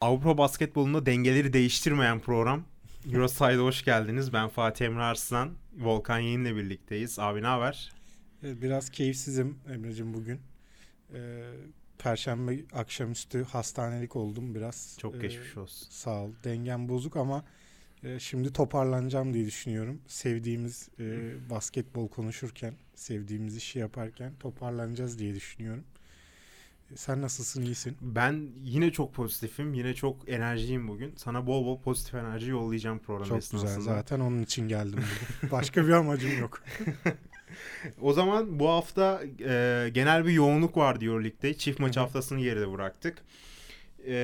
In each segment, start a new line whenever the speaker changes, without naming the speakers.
Avrupa basketbolunda dengeleri değiştirmeyen program Euroside'a hoş geldiniz. Ben Fatih Emre Arslan. Volkan Yayın'la birlikteyiz. Abi ne haber?
Biraz keyifsizim Emre'cim bugün. Ee, Perşembe akşamüstü hastanelik oldum biraz.
Çok ee, geçmiş olsun.
Sağ ol. Dengem bozuk ama e, şimdi toparlanacağım diye düşünüyorum. Sevdiğimiz e, basketbol konuşurken, sevdiğimiz işi yaparken toparlanacağız diye düşünüyorum. Sen nasılsın, iyisin?
Ben yine çok pozitifim. Yine çok enerjiyim bugün. Sana bol bol pozitif enerji yollayacağım program
çok esnasında. Çok güzel. Zaten onun için geldim. Başka bir amacım yok.
o zaman bu hafta e, genel bir yoğunluk var diyor ligde. Çift maç haftasını geride bıraktık. E,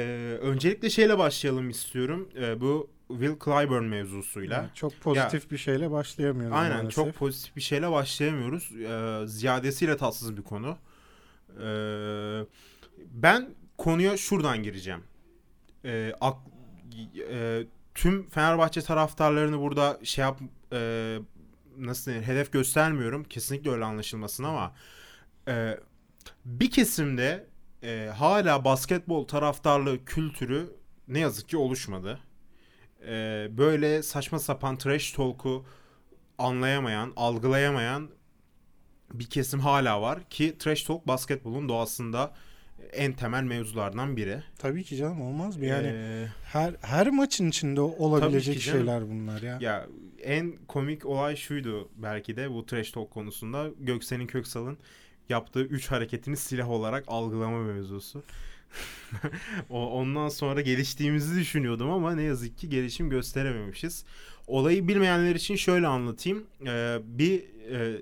öncelikle şeyle başlayalım istiyorum. E, bu Will Clyburn mevzusuyla. Yani
çok pozitif ya, bir şeyle başlayamıyoruz.
Aynen maalesef. çok pozitif bir şeyle başlayamıyoruz. E, ziyadesiyle tatsız bir konu. Ee, ben konuya şuradan gireceğim. Ee, ak, e, tüm Fenerbahçe taraftarlarını burada şey yap e, nasıl denir hedef göstermiyorum. Kesinlikle öyle anlaşılmasın ama e, bir kesimde e, hala basketbol taraftarlığı kültürü ne yazık ki oluşmadı. E, böyle saçma sapan trash talk'u anlayamayan, algılayamayan bir kesim hala var ki trash talk basketbolun doğasında en temel mevzulardan biri.
Tabii ki canım olmaz mı? Yani ee, her her maçın içinde olabilecek şeyler bunlar ya.
Ya en komik olay şuydu belki de bu trash talk konusunda Göksel'in Köksal'ın yaptığı üç hareketini silah olarak algılama mevzusu. Ondan sonra geliştiğimizi düşünüyordum ama ne yazık ki gelişim gösterememişiz. Olayı bilmeyenler için şöyle anlatayım. Ee, bir e,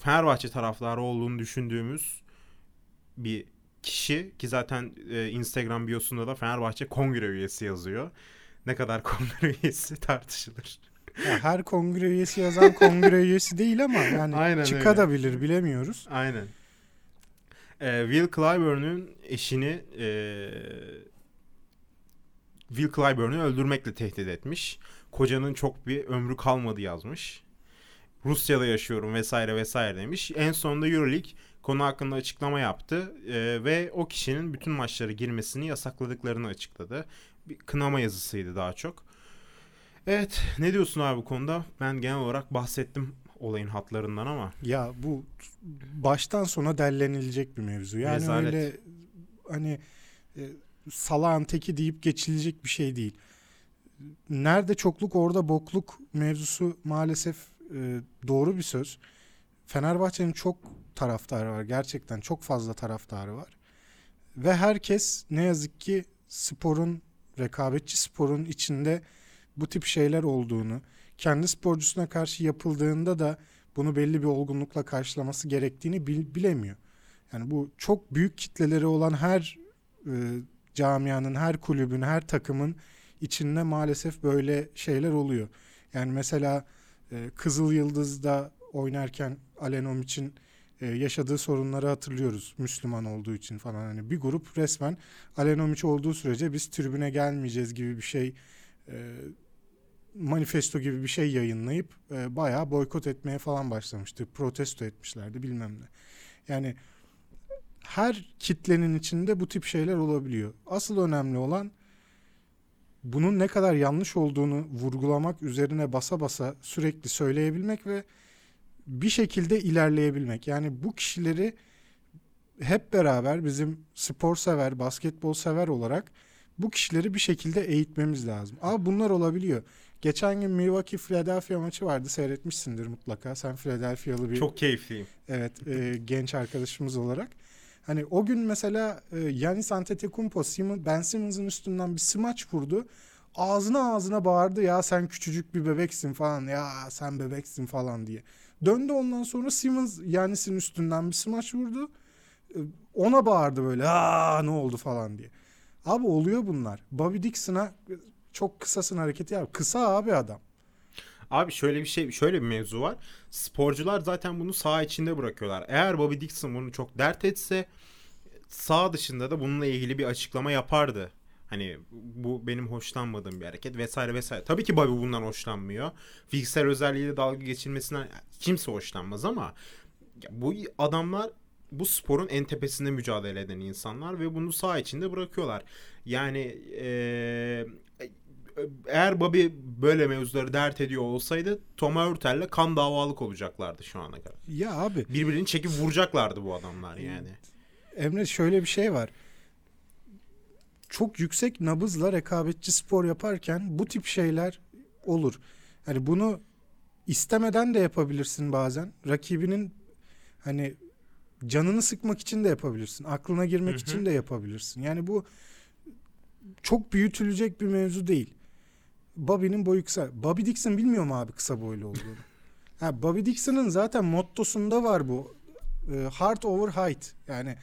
Fenerbahçe taraftarı olduğunu düşündüğümüz bir kişi ki zaten e, Instagram biosunda da Fenerbahçe kongre üyesi yazıyor. Ne kadar kongre üyesi tartışılır.
Ya her kongre üyesi yazan kongre üyesi değil ama yani Aynen çıkabilir öyle. bilemiyoruz.
Aynen. Ee, Will Clyburn'un eşini e, Will Clyburn'u öldürmekle tehdit etmiş. Kocanın çok bir ömrü kalmadı yazmış. Rusya'da yaşıyorum vesaire vesaire demiş. En sonunda Euroleague konu hakkında açıklama yaptı e, ve o kişinin bütün maçlara girmesini yasakladıklarını açıkladı. Bir kınama yazısıydı daha çok. Evet ne diyorsun abi bu konuda? Ben genel olarak bahsettim olayın hatlarından ama.
Ya bu baştan sona derlenilecek bir mevzu. Yani Rezalet. öyle hani e, salağın teki deyip geçilecek bir şey değil. Nerede çokluk orada bokluk mevzusu maalesef e, doğru bir söz. Fenerbahçe'nin çok taraftarı var. Gerçekten çok fazla taraftarı var. Ve herkes ne yazık ki sporun, rekabetçi sporun içinde bu tip şeyler olduğunu, kendi sporcusuna karşı yapıldığında da bunu belli bir olgunlukla karşılaması gerektiğini bil, bilemiyor. Yani bu çok büyük kitleleri olan her e, camianın, her kulübün, her takımın içinde maalesef böyle şeyler oluyor. Yani mesela e, Kızıl Yıldız'da oynarken Alenom için e, yaşadığı sorunları hatırlıyoruz. Müslüman olduğu için falan. Hani bir grup resmen Alenomiç olduğu sürece biz tribüne gelmeyeceğiz gibi bir şey e, manifesto gibi bir şey yayınlayıp e, bayağı boykot etmeye falan başlamıştı. Protesto etmişlerdi bilmem ne. Yani her kitlenin içinde bu tip şeyler olabiliyor. Asıl önemli olan bunun ne kadar yanlış olduğunu vurgulamak üzerine basa basa sürekli söyleyebilmek ve bir şekilde ilerleyebilmek. Yani bu kişileri hep beraber bizim spor sever, basketbol sever olarak bu kişileri bir şekilde eğitmemiz lazım. Ama bunlar olabiliyor. Geçen gün Milwaukee Philadelphia maçı vardı. Seyretmişsindir mutlaka. Sen Philadelphia'lı bir
Çok keyifliyim.
Evet, e, genç arkadaşımız olarak. Hani o gün mesela e, Yanis Antetokounmpo Simon, Ben Simmons'ın üstünden bir smaç vurdu. Ağzına ağzına bağırdı ya sen küçücük bir bebeksin falan ya sen bebeksin falan diye. Döndü ondan sonra Simmons Yanis'in üstünden bir smaç vurdu. E, ona bağırdı böyle aa ne oldu falan diye. Abi oluyor bunlar. Bobby Dixon'a çok kısasın hareketi yap. Kısa abi adam.
Abi şöyle bir şey, şöyle bir mevzu var. Sporcular zaten bunu sağ içinde bırakıyorlar. Eğer Bobby Dixon bunu çok dert etse sağ dışında da bununla ilgili bir açıklama yapardı. Hani bu benim hoşlanmadığım bir hareket vesaire vesaire. Tabii ki Bobby bundan hoşlanmıyor. Fiziksel özelliğiyle dalga geçilmesinden kimse hoşlanmaz ama bu adamlar bu sporun en tepesinde mücadele eden insanlar ve bunu sağ içinde bırakıyorlar. Yani ee, eğer Bobby böyle mevzuları dert ediyor olsaydı Tom Hurtel'le kan davalık olacaklardı şu ana kadar.
Ya abi.
Birbirini çekip vuracaklardı bu adamlar yani.
Emre şöyle bir şey var. Çok yüksek nabızla rekabetçi spor yaparken bu tip şeyler olur. Hani bunu istemeden de yapabilirsin bazen. Rakibinin hani canını sıkmak için de yapabilirsin. Aklına girmek hı hı. için de yapabilirsin. Yani bu çok büyütülecek bir mevzu değil. Bobby'nin boyu kısa. Bobby Dixon bilmiyor mu abi kısa boylu olduğunu? ha, Bobby Dixon'ın zaten mottosunda var bu. E, heart over height. Yani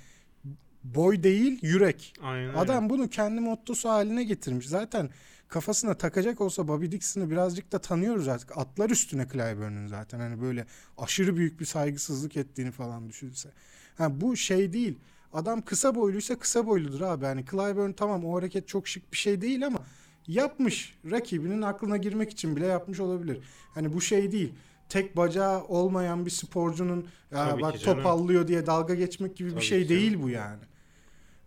boy değil yürek.
Aynen
Adam bunu kendi mottosu haline getirmiş. Zaten kafasına takacak olsa Bobby Dixon'ı birazcık da tanıyoruz artık. Atlar üstüne Clyburn'un zaten. Hani böyle aşırı büyük bir saygısızlık ettiğini falan düşünse. Ha, bu şey değil. Adam kısa boyluysa kısa boyludur abi. Hani Clyburn tamam o hareket çok şık bir şey değil ama yapmış. Rakibinin aklına girmek için bile yapmış olabilir. Hani bu şey değil. Tek bacağı olmayan bir sporcunun ya bak topallıyor diye dalga geçmek gibi Tabii bir şey değil bu yani.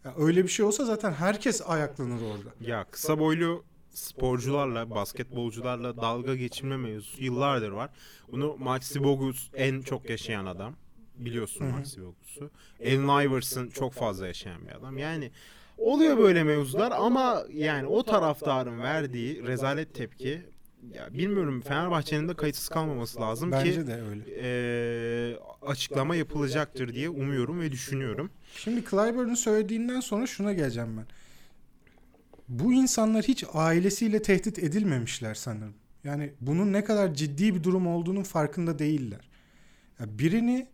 Ya öyle bir şey olsa zaten herkes ayaklanır orada.
Ya kısa boylu sporcularla, basketbolcularla dalga geçilme mevzusu yıllardır var. Bunu Maxi Bogus en çok yaşayan adam. Biliyorsun Maxi Bogus'u. Allen Iverson çok fazla yaşayan bir adam. Yani oluyor böyle mevzular ama yani o taraftarın verdiği rezalet tepki ya bilmiyorum Fenerbahçe'nin de kayıtsız kalmaması lazım
Bence
ki
de öyle.
E, açıklama yapılacaktır diye umuyorum ve düşünüyorum.
Şimdi Clyburn'un söylediğinden sonra şuna geleceğim ben. Bu insanlar hiç ailesiyle tehdit edilmemişler sanırım. Yani bunun ne kadar ciddi bir durum olduğunun farkında değiller. Ya birini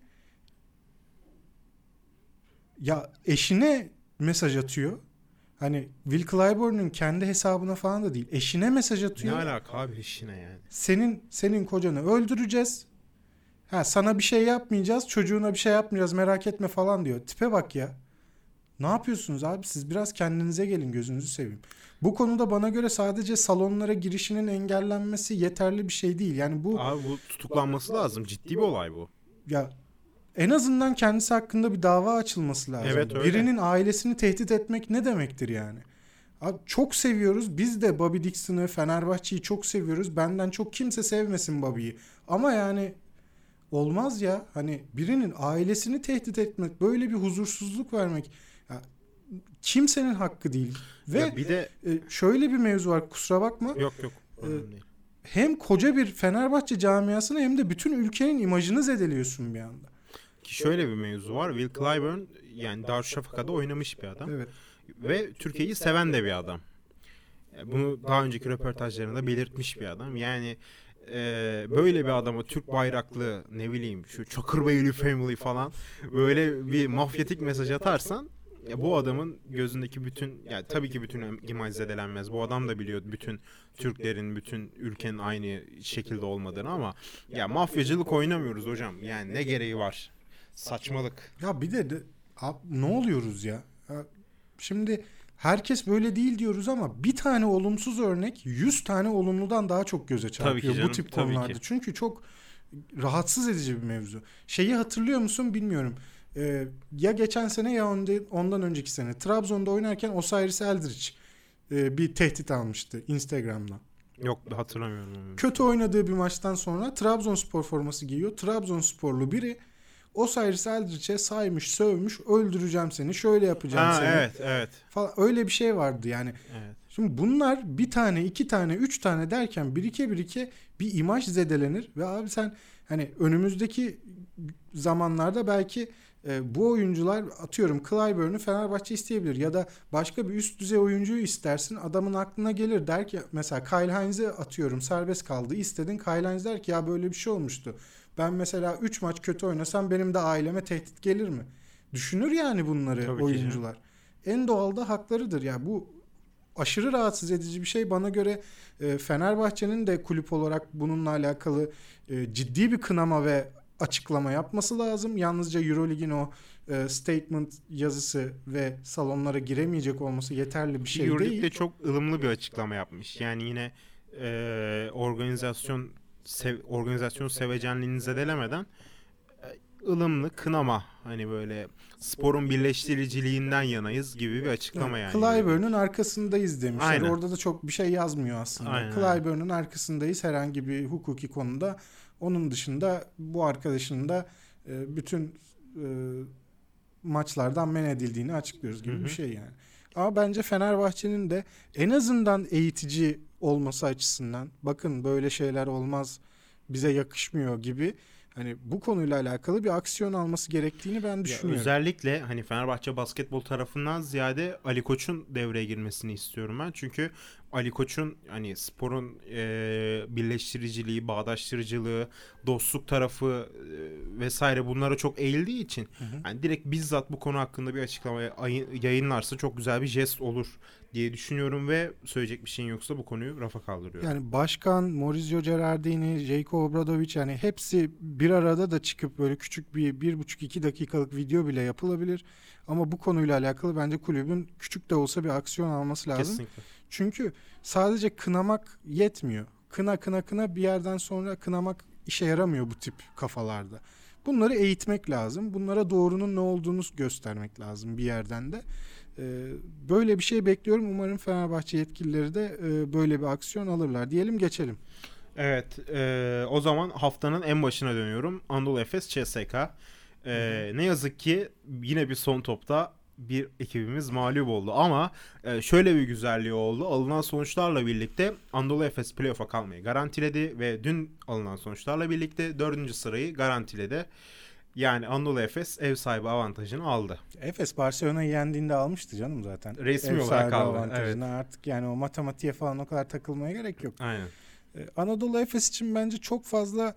ya eşine mesaj atıyor. Hani Will Clyburn'un kendi hesabına falan da değil. Eşine mesaj atıyor.
Ne alaka abi eşine yani?
Senin senin kocanı öldüreceğiz. Ha sana bir şey yapmayacağız, çocuğuna bir şey yapmayacağız merak etme falan diyor. Tipe bak ya. Ne yapıyorsunuz abi? Siz biraz kendinize gelin gözünüzü seveyim. Bu konuda bana göre sadece salonlara girişinin engellenmesi yeterli bir şey değil. Yani bu
Abi bu tutuklanması lazım. Ciddi bir olay bu.
Ya en azından kendisi hakkında bir dava açılması lazım.
Evet, öyle.
Birinin ailesini tehdit etmek ne demektir yani? Abi çok seviyoruz. Biz de Bobby Dixon'ı, Fenerbahçe'yi çok seviyoruz. Benden çok kimse sevmesin Bobby'yi. Ama yani olmaz ya. Hani birinin ailesini tehdit etmek, böyle bir huzursuzluk vermek ya, kimsenin hakkı değil. Ve ya bir de e, şöyle bir mevzu var. Kusura bakma.
Yok yok. Ee,
hem koca bir Fenerbahçe camiasını hem de bütün ülkenin imajını zedeliyorsun bir anda.
Şöyle bir mevzu var. Will Clyburn yani Darüşşafaka'da oynamış bir adam.
Evet.
Ve Türkiye'yi seven de bir adam. Bunu daha önceki röportajlarında belirtmiş bir adam. Yani e, böyle bir adama Türk bayraklı ne bileyim şu Çakırbeyli Family falan böyle bir mafyatik mesaj atarsan ya bu adamın gözündeki bütün yani tabii ki bütün imaj zedelenmez. Bu adam da biliyor bütün Türklerin, bütün ülkenin aynı şekilde olmadığını ama ya mafyacılık oynamıyoruz hocam. Yani ne gereği var? Saçmalık.
Ya bir de, de abi, ne oluyoruz ya? ya? Şimdi herkes böyle değil diyoruz ama bir tane olumsuz örnek 100 tane olumludan daha çok göze çarpıyor
canım,
bu tip konularda. Çünkü çok rahatsız edici bir mevzu. Şeyi hatırlıyor musun bilmiyorum. Ee, ya geçen sene ya ondan önceki sene Trabzon'da oynarken Osiris Eldridge e, bir tehdit almıştı Instagram'dan.
Yok hatırlamıyorum.
Kötü oynadığı bir maçtan sonra Trabzonspor forması giyiyor. Trabzonsporlu biri Osiris Eldridge'e saymış, sövmüş, öldüreceğim seni, şöyle yapacağım
ha,
seni.
Evet, evet.
Falan öyle bir şey vardı yani.
Evet.
Şimdi bunlar bir tane, iki tane, üç tane derken birike birike bir imaj zedelenir ve abi sen hani önümüzdeki zamanlarda belki e, bu oyuncular atıyorum Clyburn'u Fenerbahçe isteyebilir ya da başka bir üst düzey oyuncuyu istersin adamın aklına gelir der ki mesela Kyle Heinz'i atıyorum serbest kaldı istedin Kyle Heinz der ki ya böyle bir şey olmuştu ben mesela 3 maç kötü oynasam benim de aileme tehdit gelir mi? Düşünür yani bunları Tabii oyuncular. En doğal da haklarıdır. Ya yani bu aşırı rahatsız edici bir şey. Bana göre e, Fenerbahçe'nin de kulüp olarak bununla alakalı e, ciddi bir kınama ve açıklama yapması lazım. Yalnızca Eurolig'in o e, statement yazısı ve salonlara giremeyecek olması yeterli bir şey
Euroleague
değil.
de çok ılımlı bir açıklama yapmış. Yani yine e, organizasyon sev, organizasyon sevecenliğini zedelemeden ılımlı kınama hani böyle sporun birleştiriciliğinden yanayız gibi bir açıklama yani.
Clyburn'un arkasındayız demişler. Aynen. Orada da çok bir şey yazmıyor aslında. Aynen. Clyburn'un arkasındayız herhangi bir hukuki konuda. Onun dışında bu arkadaşın da e, bütün e, maçlardan men edildiğini açıklıyoruz gibi Hı-hı. bir şey yani. Ama bence Fenerbahçe'nin de en azından eğitici olması açısından bakın böyle şeyler olmaz bize yakışmıyor gibi hani bu konuyla alakalı bir aksiyon alması gerektiğini ben düşünüyorum.
Ya özellikle hani Fenerbahçe basketbol tarafından ziyade Ali Koç'un devreye girmesini istiyorum ben. Çünkü Ali Koç'un hani sporun e, birleştiriciliği, bağdaştırıcılığı, dostluk tarafı e, vesaire bunlara çok eğildiği için hı hı. yani direkt bizzat bu konu hakkında bir açıklama yayınlarsa çok güzel bir jest olur diye düşünüyorum ve söyleyecek bir şeyin yoksa bu konuyu rafa kaldırıyorum.
Yani başkan Maurizio Gerardini, Jayko Obradovic yani hepsi bir arada da çıkıp böyle küçük bir bir buçuk iki dakikalık video bile yapılabilir. Ama bu konuyla alakalı bence kulübün küçük de olsa bir aksiyon alması lazım. Kesinlikle. Çünkü sadece kınamak yetmiyor. Kına kına kına bir yerden sonra kınamak işe yaramıyor bu tip kafalarda. Bunları eğitmek lazım. Bunlara doğrunun ne olduğunu göstermek lazım bir yerden de. Ee, böyle bir şey bekliyorum. Umarım Fenerbahçe yetkilileri de e, böyle bir aksiyon alırlar. Diyelim geçelim.
Evet. E, o zaman haftanın en başına dönüyorum. Anadolu Efes CSK. E, ne yazık ki yine bir son topta bir ekibimiz mağlup oldu. Ama e, şöyle bir güzelliği oldu. Alınan sonuçlarla birlikte Anadolu Efes playoff'a kalmayı garantiledi ve dün alınan sonuçlarla birlikte dördüncü sırayı garantiledi. Yani Anadolu Efes ev sahibi avantajını aldı.
Efes Barcelona'yı yendiğinde almıştı canım zaten.
Resmi ev olarak aldı.
Avantajını. Evet. Artık yani o matematiğe falan o kadar takılmaya gerek yok.
Aynen.
Ee, Anadolu Efes için bence çok fazla e,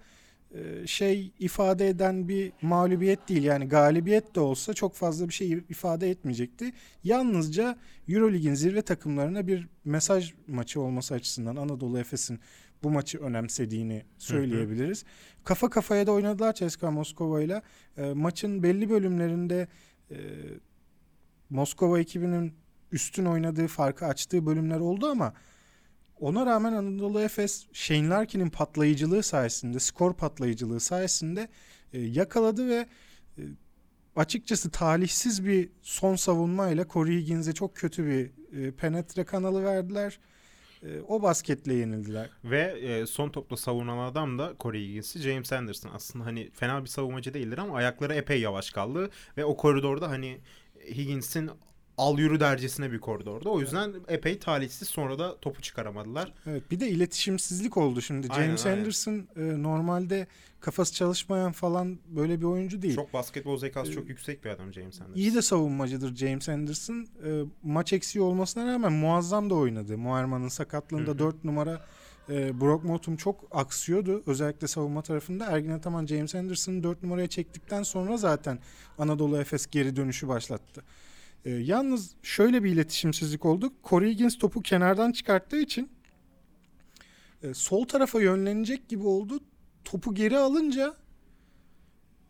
şey ifade eden bir mağlubiyet değil. Yani galibiyet de olsa çok fazla bir şey ifade etmeyecekti. Yalnızca Eurolig'in zirve takımlarına bir mesaj maçı olması açısından Anadolu Efes'in bu maçı önemsediğini söyleyebiliriz. Hı hı. Kafa kafaya da oynadılar CSKA Moskova ile. E, maçın belli bölümlerinde e, Moskova ekibinin üstün oynadığı, farkı açtığı bölümler oldu ama ona rağmen Anadolu Efes Shane Larkin'in patlayıcılığı sayesinde, skor patlayıcılığı sayesinde e, yakaladı ve e, açıkçası talihsiz bir son savunmayla Corey Higgins'e çok kötü bir e, penetre kanalı verdiler. E, o basketle yenildiler.
Ve e, son topta savunan adam da Corey Higgins'i James Anderson. Aslında hani fena bir savunmacı değildir ama ayakları epey yavaş kaldı. Ve o koridorda hani Higgins'in al yürü dercesine bir koridorda. O yüzden epey talihsiz sonra da topu çıkaramadılar.
Evet bir de iletişimsizlik oldu şimdi. James aynen, Anderson aynen. E, normalde kafası çalışmayan falan böyle bir oyuncu değil.
Çok basketbol zekası ee, çok yüksek bir adam James Anderson.
İyi de savunmacıdır James Anderson. E, maç eksiği olmasına rağmen muazzam da oynadı. Muerman'ın sakatlığında Hı-hı. 4 numara e, Brock Motum çok aksıyordu. Özellikle savunma tarafında. Ergin Ataman James Anderson'ı 4 numaraya çektikten sonra zaten Anadolu Efes geri dönüşü başlattı. E, yalnız şöyle bir iletişimsizlik oldu. Corey Higgins topu kenardan çıkarttığı için e, sol tarafa yönlenecek gibi oldu. Topu geri alınca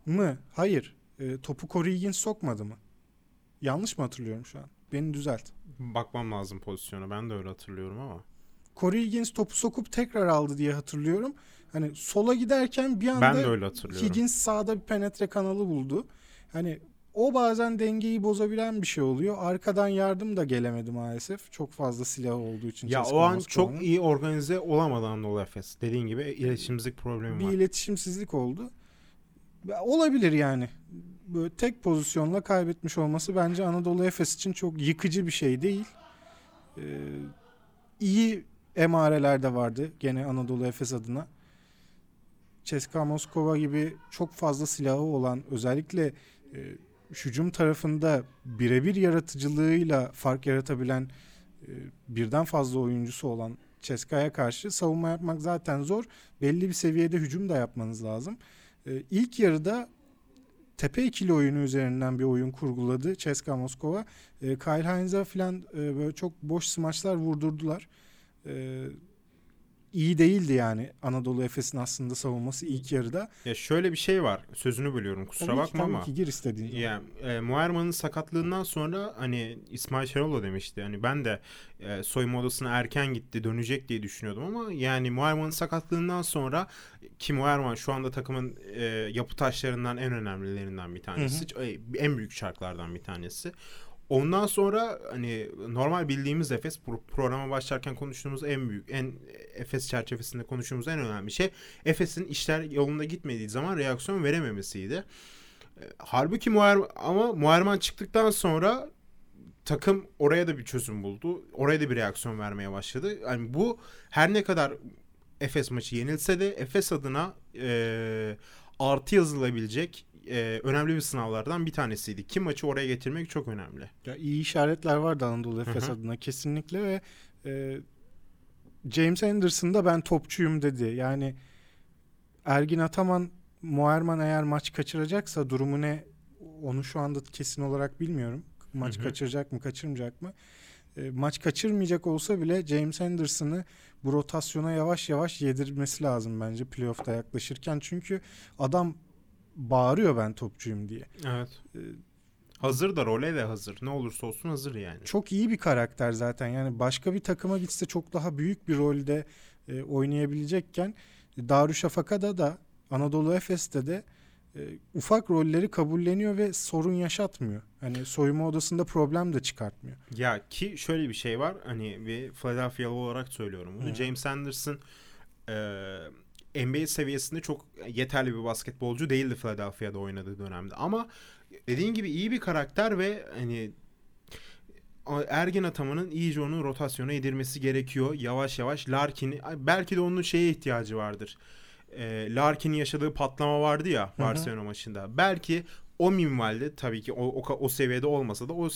mı? Hayır. E, topu Corey Higgins sokmadı mı? Yanlış mı hatırlıyorum şu an? Beni düzelt.
Bakmam lazım pozisyona. Ben de öyle hatırlıyorum ama.
Corey Higgins topu sokup tekrar aldı diye hatırlıyorum. Hani sola giderken bir anda ben de öyle hatırlıyorum. Higgins sağda bir penetre kanalı buldu. Hani o bazen dengeyi bozabilen bir şey oluyor. Arkadan yardım da gelemedi maalesef. Çok fazla silah olduğu için.
Ya o an çok iyi organize olamadı Anadolu Efes. Dediğin gibi iletişimsizlik problemi
bir
var.
Bir iletişimsizlik oldu. Olabilir yani. Böyle tek pozisyonla kaybetmiş olması bence Anadolu Efes için çok yıkıcı bir şey değil. Ee, iyi emareler de vardı gene Anadolu Efes adına. Ceska Moskova gibi çok fazla silahı olan özellikle e, hücum tarafında birebir yaratıcılığıyla fark yaratabilen e, birden fazla oyuncusu olan Ceska'ya karşı savunma yapmak zaten zor. Belli bir seviyede hücum da yapmanız lazım. E, ilk yarıda tepe ikili oyunu üzerinden bir oyun kurguladı Ceska Moskova. E, Kyle Heinz'a falan böyle çok boş smaçlar vurdurdular. İyi değildi yani Anadolu Efes'in aslında savunması ilk yarıda.
Ya şöyle bir şey var. Sözünü bölüyorum. Kusura
tabii
bakma
ki,
ama.
Tabii ki gir istediğin.
Ya e, Muerman'ın sakatlığından sonra hani İsmail Şenol da demişti. Hani ben de e, soyunma odasına erken gitti, dönecek diye düşünüyordum ama yani Muerman'ın sakatlığından sonra ki Muerman şu anda takımın e, yapı taşlarından en önemlilerinden bir tanesi. Hı hı. E, en büyük şarklardan bir tanesi. Ondan sonra hani normal bildiğimiz Efes programa başlarken konuştuğumuz en büyük en Efes çerçevesinde konuştuğumuz en önemli şey Efes'in işler yolunda gitmediği zaman reaksiyon verememesiydi. E, halbuki Muher ama Muherman çıktıktan sonra takım oraya da bir çözüm buldu. Oraya da bir reaksiyon vermeye başladı. Yani bu her ne kadar Efes maçı yenilse de Efes adına e, artı yazılabilecek e, önemli bir sınavlardan bir tanesiydi. Kim maçı oraya getirmek çok önemli.
Ya iyi işaretler vardı Anadolu Efes adına kesinlikle ve e, James Anderson da ben topçuyum dedi. Yani Ergin Ataman Muerman eğer maç kaçıracaksa durumu ne onu şu anda kesin olarak bilmiyorum. Maç Hı-hı. kaçıracak mı kaçırmayacak mı? E, maç kaçırmayacak olsa bile James Anderson'ı bu rotasyona yavaş yavaş yedirmesi lazım bence playoff'ta yaklaşırken. Çünkü adam bağırıyor ben topçuyum diye.
Evet. Ee, hazır da role de hazır. Ne olursa olsun hazır yani.
Çok iyi bir karakter zaten. Yani başka bir takıma gitse çok daha büyük bir rolde e, oynayabilecekken Darüşşafaka'da da Anadolu Efes'te de e, ufak rolleri kabulleniyor ve sorun yaşatmıyor. Hani soyunma odasında problem de çıkartmıyor.
Ya ki şöyle bir şey var. Hani bir Philadelphia'lı olarak söylüyorum bunu. Evet. James Anderson e, NBA seviyesinde çok yeterli bir basketbolcu değildi Philadelphia'da oynadığı dönemde. Ama dediğin gibi iyi bir karakter ve hani Ergin Ataman'ın iyice onu rotasyona yedirmesi gerekiyor. Yavaş yavaş Larkin belki de onun şeye ihtiyacı vardır. Ee, Larkin'in yaşadığı patlama vardı ya Barcelona maçında. Belki o minvalde tabii ki o, o, o seviyede olmasa da o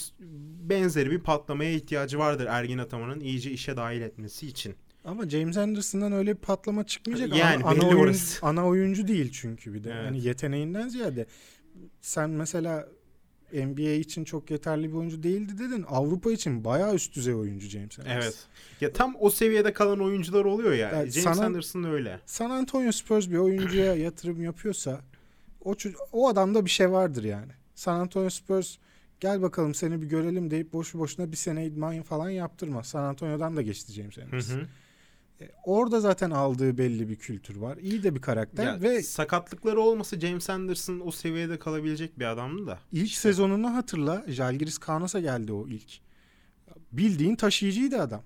benzeri bir patlamaya ihtiyacı vardır Ergin Ataman'ın iyice işe dahil etmesi için.
Ama James Anderson'dan öyle bir patlama çıkmayacak. Yani ana, ana, oyuncu, orası. ana oyuncu değil çünkü bir de. Evet. Yani yeteneğinden ziyade sen mesela NBA için çok yeterli bir oyuncu değildi dedin. Avrupa için bayağı üst düzey oyuncu James Anderson.
Evet. Ya tam o seviyede kalan oyuncular oluyor ya. Yani James San, Anderson öyle.
San Antonio Spurs bir oyuncuya yatırım yapıyorsa o o adamda bir şey vardır yani. San Antonio Spurs gel bakalım seni bir görelim deyip boşu boşuna bir sene idman falan yaptırma. San Antonio'dan da geçti James Anderson. Hı hı. E, orada zaten aldığı belli bir kültür var. İyi de bir karakter ya, ve
sakatlıkları olmasa James Anderson o seviyede kalabilecek bir adamdı da.
İlk işte. sezonunu hatırla. Jalgiris Kaunos'a geldi o ilk. Bildiğin taşıyıcıydı adam.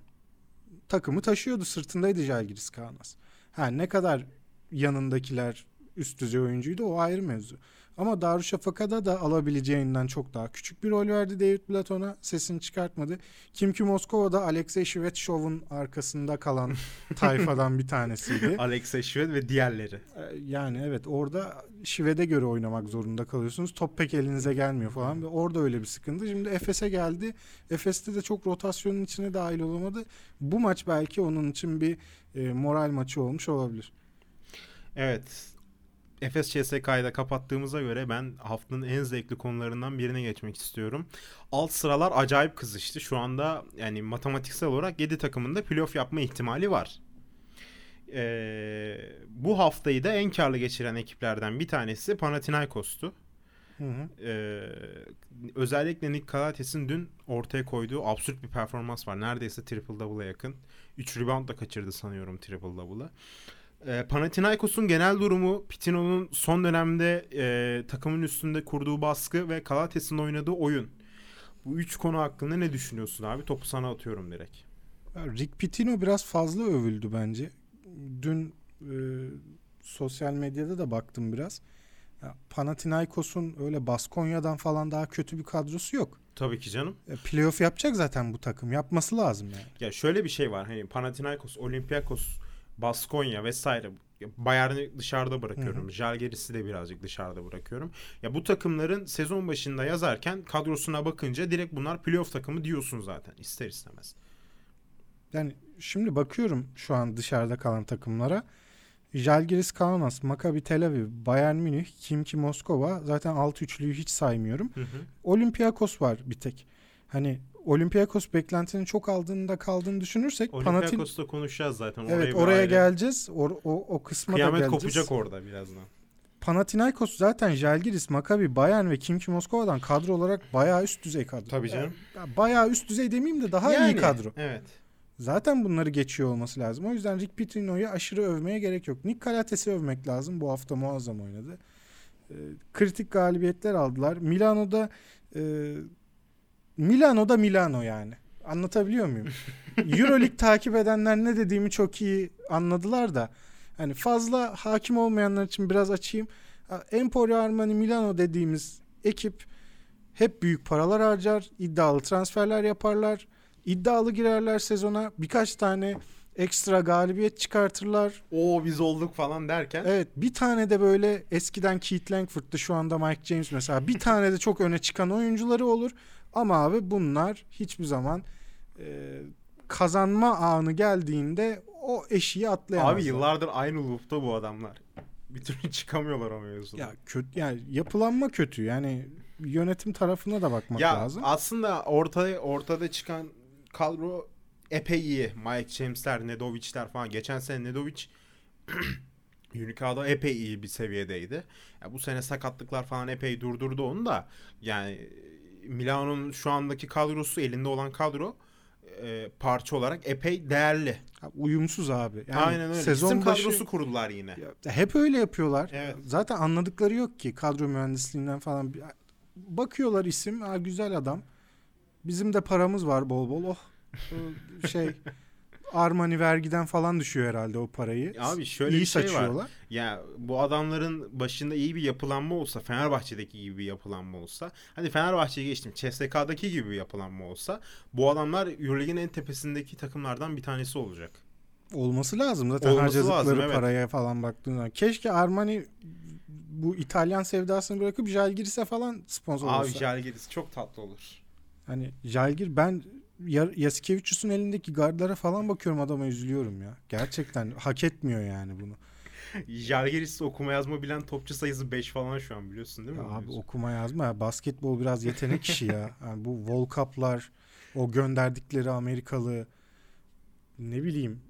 Takımı taşıyordu. Sırtındaydı Jalgiris Kaunos. Ha ne kadar yanındakiler üst düzey oyuncuydu o ayrı mevzu. Ama Darüşşafaka'da da alabileceğinden çok daha küçük bir rol verdi David Platon'a. Sesini çıkartmadı. Kim ki Moskova'da Alexey Shvetshov'un arkasında kalan tayfadan bir tanesiydi.
Alexey Shvet ve diğerleri.
Ee, yani evet orada Şive'de göre oynamak zorunda kalıyorsunuz. Top pek elinize gelmiyor falan ve orada öyle bir sıkıntı. Şimdi Efes'e geldi. Efes'te de çok rotasyonun içine dahil olamadı. Bu maç belki onun için bir e, moral maçı olmuş olabilir.
Evet Efes CSK'yı da kapattığımıza göre ben haftanın en zevkli konularından birine geçmek istiyorum. Alt sıralar acayip kızıştı. Şu anda yani matematiksel olarak 7 takımın da playoff yapma ihtimali var. Ee, bu haftayı da en karlı geçiren ekiplerden bir tanesi Panathinaikos'tu. Hı hı. Ee, özellikle Nick Kalates'in dün ortaya koyduğu absürt bir performans var. Neredeyse triple double'a yakın. 3 rebound da kaçırdı sanıyorum triple double'ı. E, Panathinaikos'un genel durumu Pitino'nun son dönemde e, takımın üstünde kurduğu baskı ve Kalates'in oynadığı oyun. Bu üç konu hakkında ne düşünüyorsun abi? Topu sana atıyorum direkt.
Rick Pitino biraz fazla övüldü bence. Dün e, sosyal medyada da baktım biraz. Panathinaikos'un öyle Baskonya'dan falan daha kötü bir kadrosu yok.
Tabii ki canım.
E, playoff yapacak zaten bu takım. Yapması lazım yani.
Ya şöyle bir şey var. Hani Panathinaikos, Olympiakos Baskonya vesaire Bayern'i dışarıda bırakıyorum. Jalgiris'i de birazcık dışarıda bırakıyorum. Ya bu takımların sezon başında yazarken kadrosuna bakınca direkt bunlar playoff takımı diyorsun zaten ister istemez.
Yani şimdi bakıyorum şu an dışarıda kalan takımlara. Jalgiris Kaunas, Maccabi Tel Aviv, Bayern Münih, Kimki Moskova zaten alt üçlüyü hiç saymıyorum. Hı hı. Olympiakos var bir tek. Hani Olympiakos beklentinin çok aldığında kaldığını düşünürsek
Olympiakos'ta Panatin... konuşacağız zaten.
Evet oraya aile... geleceğiz. O, o, o kısma
Kıyamet
da
geleceğiz. kopacak orada birazdan.
Panathinaikos zaten Jalgiris, Maccabi, Bayern ve Kimki Moskova'dan kadro olarak bayağı üst düzey kadro.
Tabii canım.
Bayağı üst düzey demeyeyim de daha yani, iyi kadro.
Evet.
Zaten bunları geçiyor olması lazım. O yüzden Rick Pitino'yu aşırı övmeye gerek yok. Nick Calates'i övmek lazım. Bu hafta muazzam oynadı. E, kritik galibiyetler aldılar. Milano'da e, Milano'da Milano yani. Anlatabiliyor muyum? Euroleague takip edenler ne dediğimi çok iyi anladılar da. Hani fazla hakim olmayanlar için biraz açayım. Emporio Armani Milano dediğimiz ekip hep büyük paralar harcar, iddialı transferler yaparlar, iddialı girerler sezona. Birkaç tane ekstra galibiyet çıkartırlar.
O biz olduk falan derken.
Evet bir tane de böyle eskiden Keith Langford'tu şu anda Mike James mesela. Bir tane de çok öne çıkan oyuncuları olur. Ama abi bunlar hiçbir zaman e, kazanma anı geldiğinde o eşiği atlayamazlar.
Abi yıllardır aynı loop'ta bu adamlar. Bir türlü çıkamıyorlar o mevzuda.
Ya kötü yani yapılanma kötü. Yani yönetim tarafına da bakmak
ya,
lazım.
Aslında ortada ortada çıkan kadro epey iyi. Mike James'ler, Nedovic'ler falan. Geçen sene Nedovic Unica'da epey iyi bir seviyedeydi. Ya bu sene sakatlıklar falan epey durdurdu onu da. Yani Milano'nun şu andaki kadrosu elinde olan kadro e, parça olarak epey değerli.
uyumsuz abi.
Yani Aynen öyle. Sezon İsim başı, kadrosu kurdular yine.
Ya, hep öyle yapıyorlar.
Evet.
Zaten anladıkları yok ki kadro mühendisliğinden falan. Bakıyorlar isim, ha, güzel adam. Bizim de paramız var bol bol. Oh şey Armani vergiden falan düşüyor herhalde o parayı.
Abi şöyle İyi bir şey saçıyorlar. var. Ya bu adamların başında iyi bir yapılanma olsa, Fenerbahçe'deki gibi bir yapılanma olsa, hani Fenerbahçe'ye geçtim, CSK'daki gibi bir yapılanma olsa, bu adamlar Euroleague'in en tepesindeki takımlardan bir tanesi olacak.
Olması lazım zaten Olması harcadıkları lazım, evet. paraya falan baktığında. Keşke Armani bu İtalyan sevdasını bırakıp Jalgiris'e falan sponsor
Abi,
olsa.
Abi Jalgiris çok tatlı olur.
Hani Jalgir ben Yasikevicius'un elindeki gardlara falan bakıyorum adama üzülüyorum ya. Gerçekten hak etmiyor yani bunu.
Jalgiris okuma yazma bilen topçu sayısı 5 falan şu an biliyorsun değil mi?
Ya abi okuma yazma ya. Basketbol biraz yetenek işi ya. Yani bu World Cup'lar, o gönderdikleri Amerikalı ne bileyim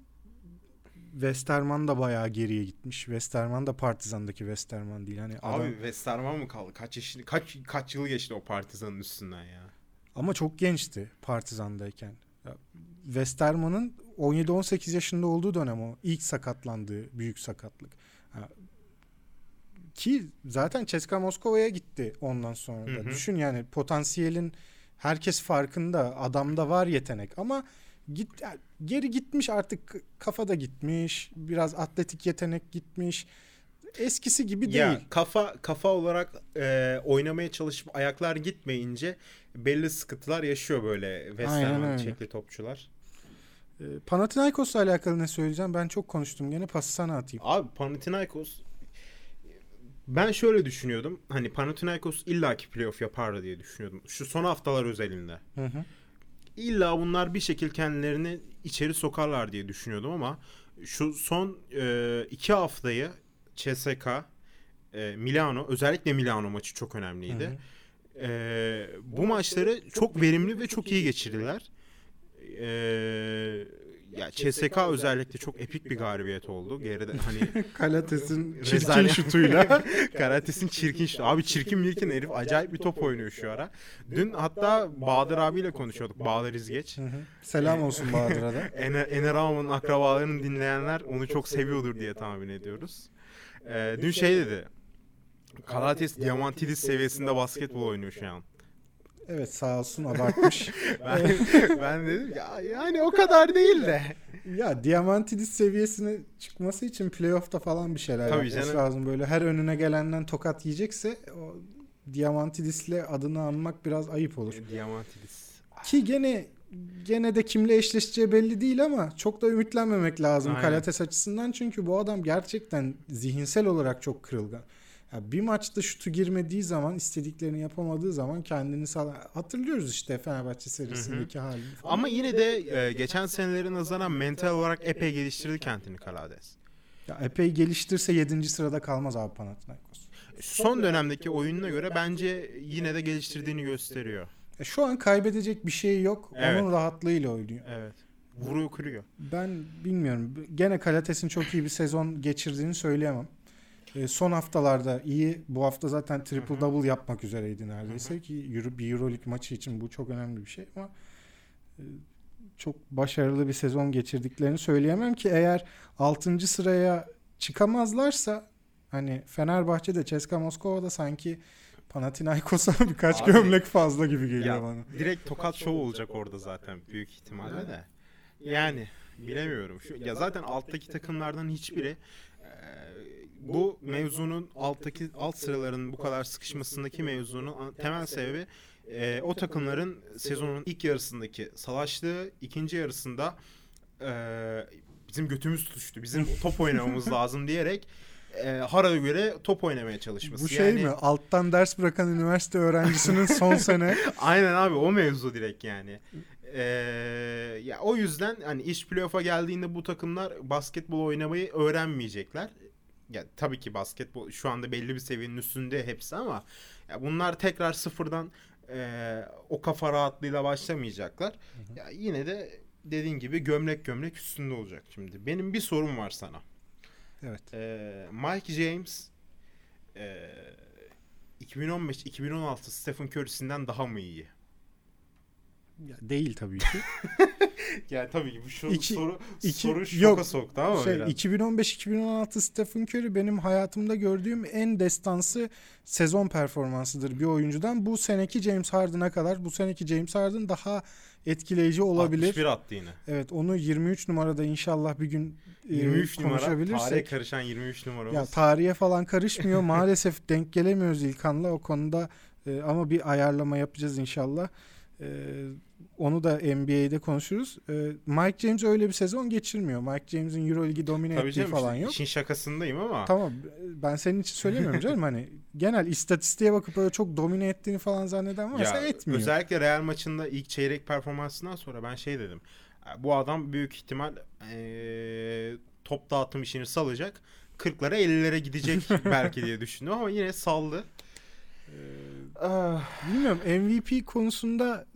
Westerman da bayağı geriye gitmiş. Westerman da Partizan'daki Westerman değil. Hani
Abi adam... Westerman mı kaldı? Kaç yaşını kaç kaç yıl geçti o Partizan'ın üstünden ya?
Ama çok gençti Partizan'dayken. Westerman'ın 17-18 yaşında olduğu dönem o. ilk sakatlandığı büyük sakatlık. ki zaten Ceska Moskova'ya gitti ondan sonra da. Hı hı. Düşün yani potansiyelin herkes farkında. Adamda var yetenek ama git geri gitmiş artık kafa da gitmiş. Biraz atletik yetenek gitmiş eskisi gibi değil. Ya,
kafa kafa olarak e, oynamaya çalışıp ayaklar gitmeyince belli sıkıntılar yaşıyor böyle West çekli topçular.
E, Panathinaikos'la alakalı ne söyleyeceğim? Ben çok konuştum gene pası sana atayım.
Abi Panathinaikos ben şöyle düşünüyordum. Hani Panathinaikos illaki playoff yapardı diye düşünüyordum. Şu son haftalar özelinde. Hı hı. İlla bunlar bir şekil kendilerini içeri sokarlar diye düşünüyordum ama şu son e, iki haftayı CSK, e, Milano özellikle Milano maçı çok önemliydi. Hı hı. E, bu maçları çok verimli ve çok iyi geçirdiler. E, ya CSK özellikle çok epik bir galibiyet oldu. Geride hani
Kalates'in çirkin şutuyla.
Kalates'in çirkin şutu. Abi çirkin milkin herif acayip bir top oynuyor şu ara. Dün hatta Bahadır abiyle konuşuyorduk. Bahadır İzgeç. Hı hı.
Selam olsun Bahadır'a da.
Ener, Ener akrabalarını dinleyenler onu çok seviyordur diye tahmin ediyoruz. Ee, dün şey dedi. Karates Diamantidis seviyesinde basketbol oynuyor şu an.
Evet sağ olsun abartmış.
ben, ben dedim ya yani o kadar değil de.
Ya Diamantidis seviyesine çıkması için playoff'ta falan bir şeyler Tabii yapması canım. lazım. Böyle her önüne gelenden tokat yiyecekse o Diamantidis'le adını anmak biraz ayıp olur.
Diamantidis.
Ki gene gene de kimle eşleşeceği belli değil ama çok da ümitlenmemek lazım Aynen. Kalates açısından. Çünkü bu adam gerçekten zihinsel olarak çok kırılgan. Ya bir maçta şutu girmediği zaman istediklerini yapamadığı zaman kendini sağ hatırlıyoruz işte Fenerbahçe serisindeki halini.
Falan. Ama yine de e, geçen senelerin nazaran mental olarak epey geliştirdi kendini Kalades.
Ya epey geliştirse 7. sırada kalmaz abi Panathinaikos.
Son dönemdeki oyununa göre bence yine de geliştirdiğini gösteriyor.
E, şu an kaybedecek bir şey yok. Evet. Onun rahatlığıyla oynuyor.
Evet. Vuruyor kırıyor.
Ben bilmiyorum. Gene Kalates'in çok iyi bir sezon geçirdiğini söyleyemem. E, son haftalarda iyi. Bu hafta zaten triple double yapmak üzereydi neredeyse Hı-hı. ki Euro, bir Euroleague maçı için bu çok önemli bir şey ama e, çok başarılı bir sezon geçirdiklerini söyleyemem ki eğer 6. sıraya çıkamazlarsa hani Fenerbahçe de Ceska Moskova'da sanki Panathinaikos'a birkaç Abi, gömlek fazla gibi geliyor ya, bana.
Direkt tokat şov olacak orada zaten büyük ihtimalle de. Yani bilemiyorum. Şu, ya zaten alttaki takımlardan hiçbiri e, bu mevzunun alttaki alt sıraların bu kadar sıkışmasındaki mevzunun temel sebebi e, o takımların sezonun ilk yarısındaki savaştığı, ikinci yarısında e, bizim götümüz tutuştu. Bizim top oynamamız lazım diyerek e, Hara'ya göre top oynamaya çalışması.
Bu şey yani... mi? Alttan ders bırakan üniversite öğrencisinin son sene.
Aynen abi o mevzu direkt yani. Ee, ya o yüzden hani iş playoff'a geldiğinde bu takımlar basketbol oynamayı öğrenmeyecekler. Ya tabii ki basketbol şu anda belli bir seviyenin üstünde hepsi ama ya bunlar tekrar sıfırdan e, o kafa rahatlığıyla başlamayacaklar. Hı hı. Ya yine de dediğin gibi gömlek gömlek üstünde olacak şimdi. Benim bir sorum var sana.
Evet.
E, Mike James e, 2015-2016 Stephen Curry'sinden daha mı iyi?
Ya değil tabii ki.
yani tabii ki bu şu iki, soru iki, soru şoka yok, soktu ama şey,
2015-2016 Stephen Curry benim hayatımda gördüğüm en destansı sezon performansıdır bir oyuncudan. Bu seneki James Harden'a kadar bu seneki James Harden daha etkileyici olabilir.
61 attı yine.
Evet onu 23 numarada inşallah bir gün 23 e, konuşabilirsek. Numara,
tarihe karışan 23 numaramız.
Ya tarihe falan karışmıyor. Maalesef denk gelemiyoruz İlkan'la o konuda e, ama bir ayarlama yapacağız inşallah. E, onu da NBA'de konuşuruz. Ee, Mike James öyle bir sezon geçirmiyor. Mike James'in Euroligi domine Tabii ettiği canım, falan yok.
İşin şakasındayım ama.
Tamam ben senin için söylemiyorum canım hani genel istatistiğe bakıp böyle çok domine ettiğini falan zanneden varsa ya, etmiyor.
Özellikle Real maçında ilk çeyrek performansından sonra ben şey dedim. Bu adam büyük ihtimal ee, top dağıtım işini salacak. 40'lara 50'lere gidecek belki diye düşündüm ama yine saldı.
Ee, bilmiyorum MVP konusunda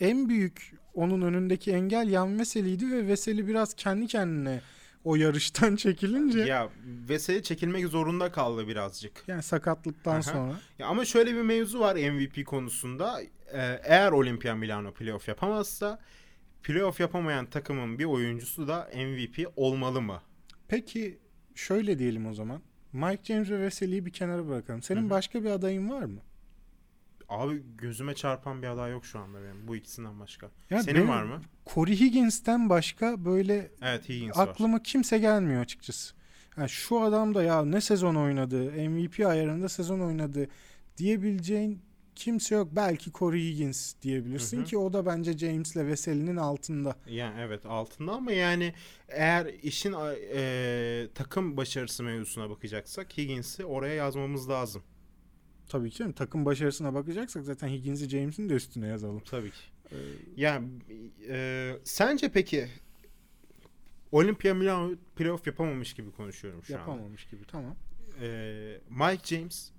en büyük onun önündeki engel yan Veseli'ydi ve Veseli biraz kendi kendine o yarıştan çekilince.
Ya Veseli çekilmek zorunda kaldı birazcık.
Yani sakatlıktan Aha. sonra.
Ya ama şöyle bir mevzu var MVP konusunda. Ee, eğer Olimpia Milano playoff yapamazsa playoff yapamayan takımın bir oyuncusu da MVP olmalı mı?
Peki şöyle diyelim o zaman. Mike James ve Veseli'yi bir kenara bırakalım. Senin Hı-hı. başka bir adayın var mı?
Abi gözüme çarpan bir aday yok şu anda benim. Bu ikisinden başka. Ya Senin var mı?
Corey Higgins'ten başka böyle
evet, Higgins
aklıma
var.
kimse gelmiyor açıkçası. Yani şu adam da ya ne sezon oynadı, MVP ayarında sezon oynadı diyebileceğin kimse yok. Belki Corey Higgins diyebilirsin hı hı. ki o da bence James'le Veseli'nin altında.
Yani evet altında ama yani eğer işin e, takım başarısı mevzusuna bakacaksak Higgins'i oraya yazmamız lazım.
Tabii ki takım başarısına bakacaksak zaten Higgins'i James'in de üstüne yazalım.
Tabii ki. Ee, yani e, sence peki Olympia Milano playoff yapamamış gibi konuşuyorum şu
an. Yapamamış gibi tamam.
Ee, Mike James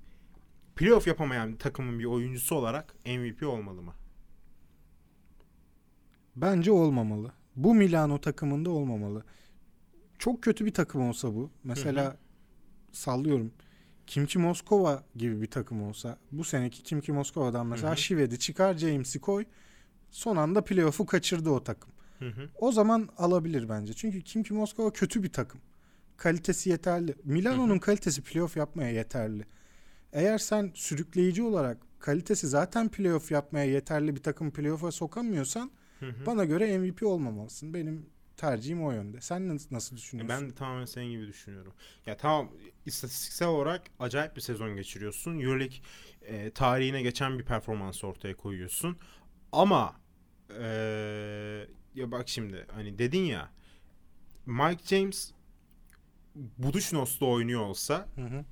playoff yapamayan takımın bir oyuncusu olarak MVP olmalı mı?
Bence olmamalı. Bu Milano takımında olmamalı. Çok kötü bir takım olsa bu. Mesela hı hı. sallıyorum. Kimki Moskova gibi bir takım olsa bu seneki Kimki Moskova'dan mesela Şived'i çıkar James'i koy son anda playoff'u kaçırdı o takım. Hı hı. O zaman alabilir bence. Çünkü Kimki Moskova kötü bir takım. Kalitesi yeterli. Milano'nun kalitesi playoff yapmaya yeterli. Eğer sen sürükleyici olarak kalitesi zaten playoff yapmaya yeterli bir takım playoff'a sokamıyorsan hı hı. bana göre MVP olmamalısın. Benim tercihim o yönde. Sen nasıl düşünüyorsun?
Ben de tamamen senin gibi düşünüyorum. Ya tamam istatistiksel olarak acayip bir sezon geçiriyorsun. Euroleague e, tarihine geçen bir performans ortaya koyuyorsun. Ama e, ya bak şimdi hani dedin ya Mike James Buduşnos'ta oynuyor olsa hı hı.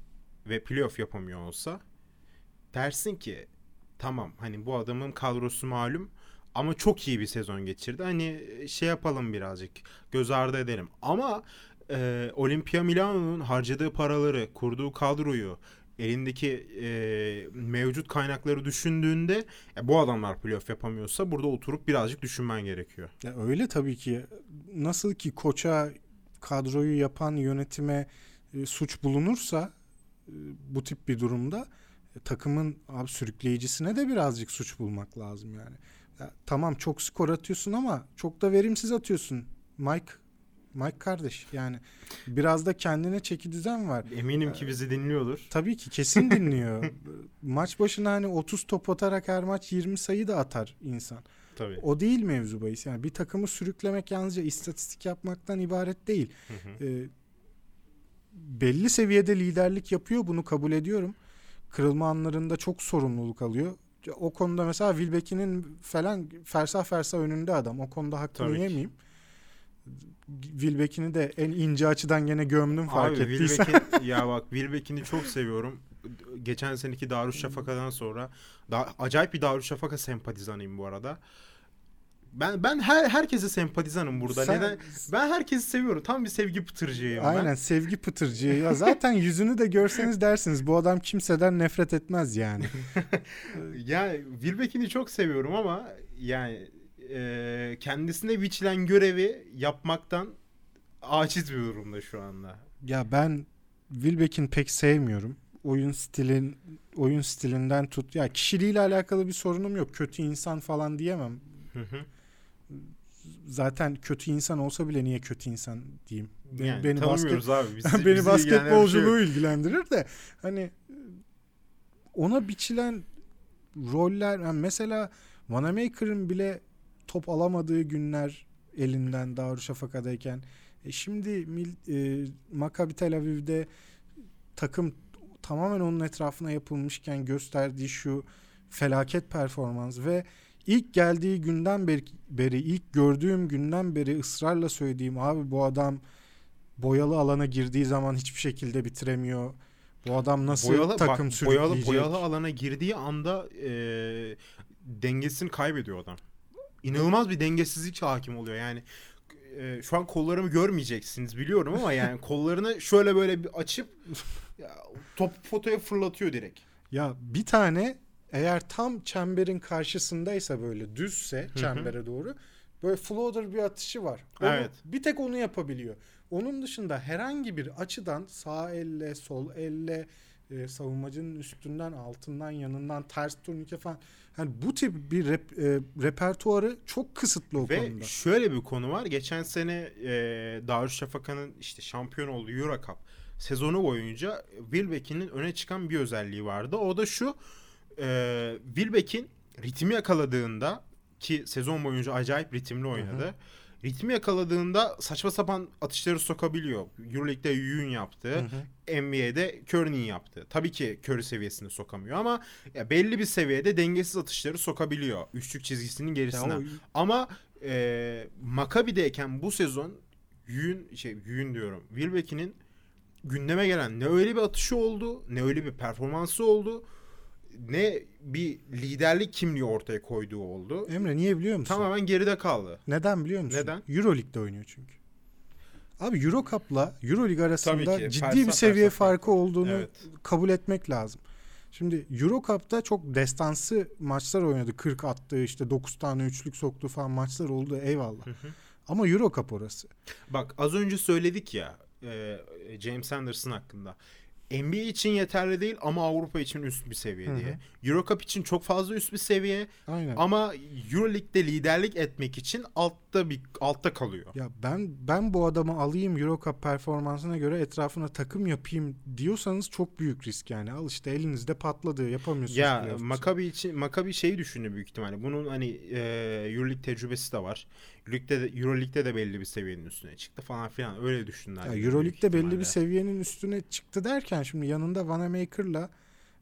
ve playoff yapamıyor olsa dersin ki tamam hani bu adamın kadrosu malum ama çok iyi bir sezon geçirdi. Hani şey yapalım birazcık göz ardı edelim. Ama e, Olimpia Milano'nun harcadığı paraları, kurduğu kadroyu elindeki e, mevcut kaynakları düşündüğünde ya bu adamlar playoff yapamıyorsa burada oturup birazcık düşünmen gerekiyor.
Ya öyle tabii ki. Nasıl ki koça kadroyu yapan yönetime e, suç bulunursa e, bu tip bir durumda e, takımın abi sürükleyicisine de birazcık suç bulmak lazım yani. Ya, tamam çok skor atıyorsun ama çok da verimsiz atıyorsun. Mike Mike kardeş yani biraz da kendine çeki düzen var.
Eminim ki bizi dinliyordur.
Tabii ki kesin dinliyor. maç başına hani 30 top atarak her maç 20 sayı da atar insan.
Tabii.
O değil mevzu bahis. Yani bir takımı sürüklemek yalnızca istatistik yapmaktan ibaret değil. Hı hı. Ee, belli seviyede liderlik yapıyor bunu kabul ediyorum. Kırılma anlarında çok sorumluluk alıyor. O konuda mesela Wilbeck'in falan fersa fersa önünde adam. O konuda hakkını Tabii yemeyeyim. Wilbeck'ini de en ince açıdan gene gömdüm fark Abi, ettiysen.
ya bak Wilbeck'ini çok seviyorum. Geçen seneki Darüşşafaka'dan sonra da, acayip bir Darüşşafaka sempatizanıyım bu arada. Ben ben her herkese sempatizanım burada. Sen, Neden? Ben herkesi seviyorum. Tam bir sevgi pıtırcıyım
Aynen
ben.
sevgi pıtırcığı. Ya zaten yüzünü de görseniz dersiniz bu adam kimseden nefret etmez yani.
ya Wilbeck'ini çok seviyorum ama yani e, kendisine biçilen görevi yapmaktan aciz bir durumda şu anda.
Ya ben Wilbeck'in pek sevmiyorum. Oyun stilin oyun stilinden tut. Ya kişiliğiyle alakalı bir sorunum yok. Kötü insan falan diyemem. Hı hı zaten kötü insan olsa bile niye kötü insan diyeyim.
Yani, beni basket, abi.
Bizi, beni basketbolculuğu şey ilgilendirir de hani ona biçilen roller yani mesela Vanamaker'ın bile top alamadığı günler elinden Darüşşafaka'dayken e şimdi e, Maccabi Tel Aviv'de takım tamamen onun etrafına yapılmışken gösterdiği şu felaket performans ve İlk geldiği günden beri, beri, ilk gördüğüm günden beri ısrarla söylediğim abi bu adam boyalı alana girdiği zaman hiçbir şekilde bitiremiyor. Bu adam nasıl boyalı, takım bak, sürükleyecek?
Boyalı, boyalı alana girdiği anda e, dengesini kaybediyor adam. İnanılmaz bir dengesizlik hakim oluyor. Yani e, şu an kollarımı görmeyeceksiniz biliyorum ama yani kollarını şöyle böyle bir açıp ya, top fotoya fırlatıyor direkt.
Ya bir tane eğer tam çemberin karşısındaysa böyle düzse çembere Hı-hı. doğru böyle floater bir atışı var. Onu, evet. Bir tek onu yapabiliyor. Onun dışında herhangi bir açıdan sağ elle, sol elle, e, savunmacının üstünden, altından, yanından, ters turnike falan. Yani bu tip bir rep, e, repertuarı çok kısıtlı o
Ve
konuda.
Ve şöyle bir konu var. Geçen sene e, Darüşşafaka'nın işte şampiyon olduğu Euro Cup sezonu boyunca Wilbeck'in öne çıkan bir özelliği vardı. O da şu e, Wilbeck'in ritmi yakaladığında ki sezon boyunca acayip ritimli oynadı. Hı hı. Ritmi yakaladığında saçma sapan atışları sokabiliyor. Euroleague'de Yuyun yaptı. Hı hı. NBA'de Curry'nin yaptı. Tabii ki Curry seviyesinde sokamıyor ama ya belli bir seviyede dengesiz atışları sokabiliyor. Üçlük çizgisinin gerisine. O... Ama e, Maccabi'deyken bu sezon Yuyun şey Yuyun diyorum. Wilbeck'in gündeme gelen ne öyle bir atışı oldu, ne öyle bir performansı oldu ne bir liderlik kimliği ortaya koyduğu oldu.
Emre niye biliyor musun?
Tamamen geride kaldı.
Neden biliyor musun?
Neden?
Euroleague'de oynuyor çünkü. Abi Euro Cup'la Euroleague arasında ciddi fersa, bir seviye fersa farkı olduğunu evet. kabul etmek lazım. Şimdi Euro Cup'ta çok destansı maçlar oynadı. 40 attığı işte 9 tane üçlük soktuğu falan maçlar oldu eyvallah. Hı hı. Ama Euro Cup orası.
Bak az önce söyledik ya James Anderson hakkında. NBA için yeterli değil ama Avrupa için üst bir seviye Hı-hı. diye. Eurocup için çok fazla üst bir seviye. Aynen. Ama EuroLeague'de liderlik etmek için altta bir altta kalıyor.
Ya ben ben bu adamı alayım Eurocup performansına göre etrafına takım yapayım diyorsanız çok büyük risk yani. Al işte elinizde patladı yapamıyorsunuz.
Ya Maccabi için Maccabi şeyi düşündü büyük ihtimalle. Bunun hani e, EuroLeague tecrübesi de var. Ligde de, Euroleague'de de belli bir seviyenin üstüne çıktı falan filan öyle düşündüler.
Ya Euroleague'de belli bir seviyenin üstüne çıktı derken şimdi yanında Vanamaker'la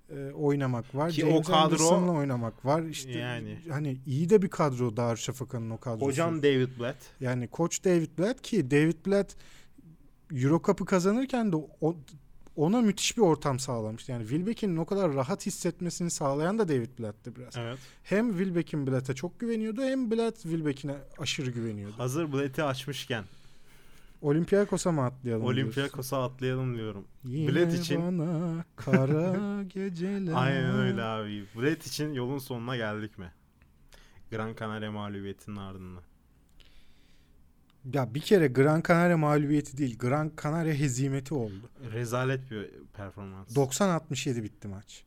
e, oynamak var. Ki James o kadro oynamak var. İşte yani hani iyi de bir kadro Darüşşafaka'nın o kadrosu.
Hocam David Blatt.
Yani koç David Blatt ki David Blatt Euro Cup'ı kazanırken de o ona müthiş bir ortam sağlamıştı. Yani Wilbeck'in o kadar rahat hissetmesini sağlayan da David Blatt'tı biraz.
Evet.
Hem Wilbeck'in Blatt'a çok güveniyordu hem Blatt Wilbeck'ine aşırı güveniyordu.
Hazır Blatt'i açmışken
Olympiakos'a mı atlayalım?
Olympiakos'a atlayalım diyorum.
Yine Bled için bana kara geceler.
Aynen öyle abi. Bled için yolun sonuna geldik mi? Gran Canaria mağlubiyetinin ardından.
Ya bir kere Gran Canaria mağlubiyeti değil, Gran Canaria hezimeti oldu.
Rezalet bir performans.
90-67 bitti maç.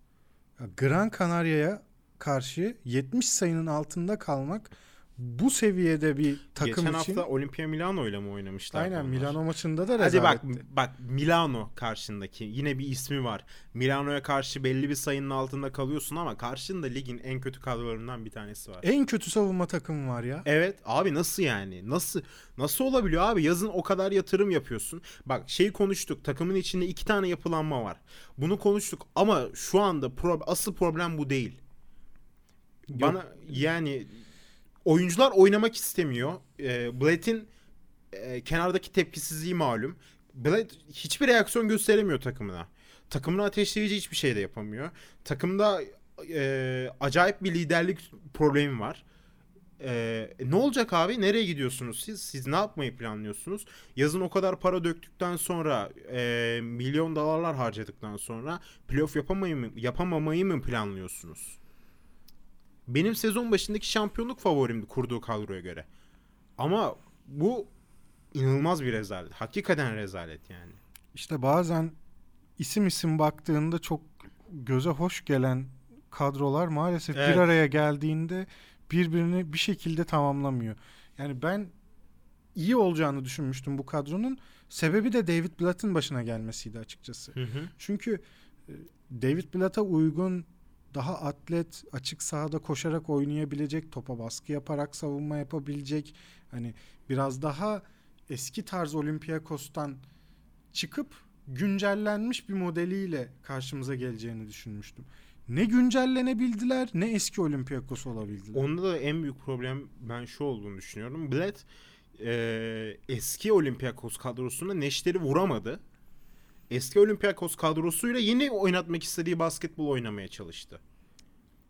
Gran Canaria'ya karşı 70 sayının altında kalmak bu seviyede bir takım
Geçen
için.
hafta Olimpia Milano ile mi oynamışlar?
Aynen
onlar?
Milano maçında da
Hadi
rezaletti.
bak bak Milano karşındaki yine bir ismi var. Milano'ya karşı belli bir sayının altında kalıyorsun ama karşında ligin en kötü kadrolarından bir tanesi var.
En kötü savunma takımı var ya.
Evet abi nasıl yani? Nasıl nasıl olabiliyor abi? Yazın o kadar yatırım yapıyorsun. Bak şey konuştuk. Takımın içinde iki tane yapılanma var. Bunu konuştuk ama şu anda pro- asıl problem bu değil. Bana yani oyuncular oynamak istemiyor. E, Blade'in e, kenardaki tepkisizliği malum. Blade hiçbir reaksiyon gösteremiyor takımına. Takımını ateşleyici hiçbir şey de yapamıyor. Takımda e, acayip bir liderlik problemi var. E, ne olacak abi? Nereye gidiyorsunuz siz? Siz ne yapmayı planlıyorsunuz? Yazın o kadar para döktükten sonra, e, milyon dolarlar harcadıktan sonra playoff yapamayı mı, yapamamayı mı planlıyorsunuz? Benim sezon başındaki şampiyonluk favorimdi kurduğu kadroya göre. Ama bu inanılmaz bir rezalet. Hakikaten rezalet yani.
İşte bazen isim isim baktığında çok göze hoş gelen kadrolar maalesef
Evet.
bir araya geldiğinde birbirini bir şekilde tamamlamıyor. Yani ben iyi olacağını düşünmüştüm bu kadronun. Sebebi de David Blatt'ın başına gelmesiydi açıkçası. Çünkü e, David Blatt'a uygun daha atlet, açık sahada koşarak oynayabilecek, topa baskı yaparak savunma yapabilecek, hani biraz daha eski tarz Olympiakos'tan çıkıp güncellenmiş bir modeliyle karşımıza geleceğini düşünmüştüm. Ne güncellenebildiler ne eski Olympiakos olabildiler.
Onda da en büyük problem ben şu olduğunu düşünüyorum. Bled e, eski Olympiakos kadrosuna neşteri vuramadı. Eski Olympiakos kadrosuyla yeni oynatmak istediği basketbol oynamaya çalıştı.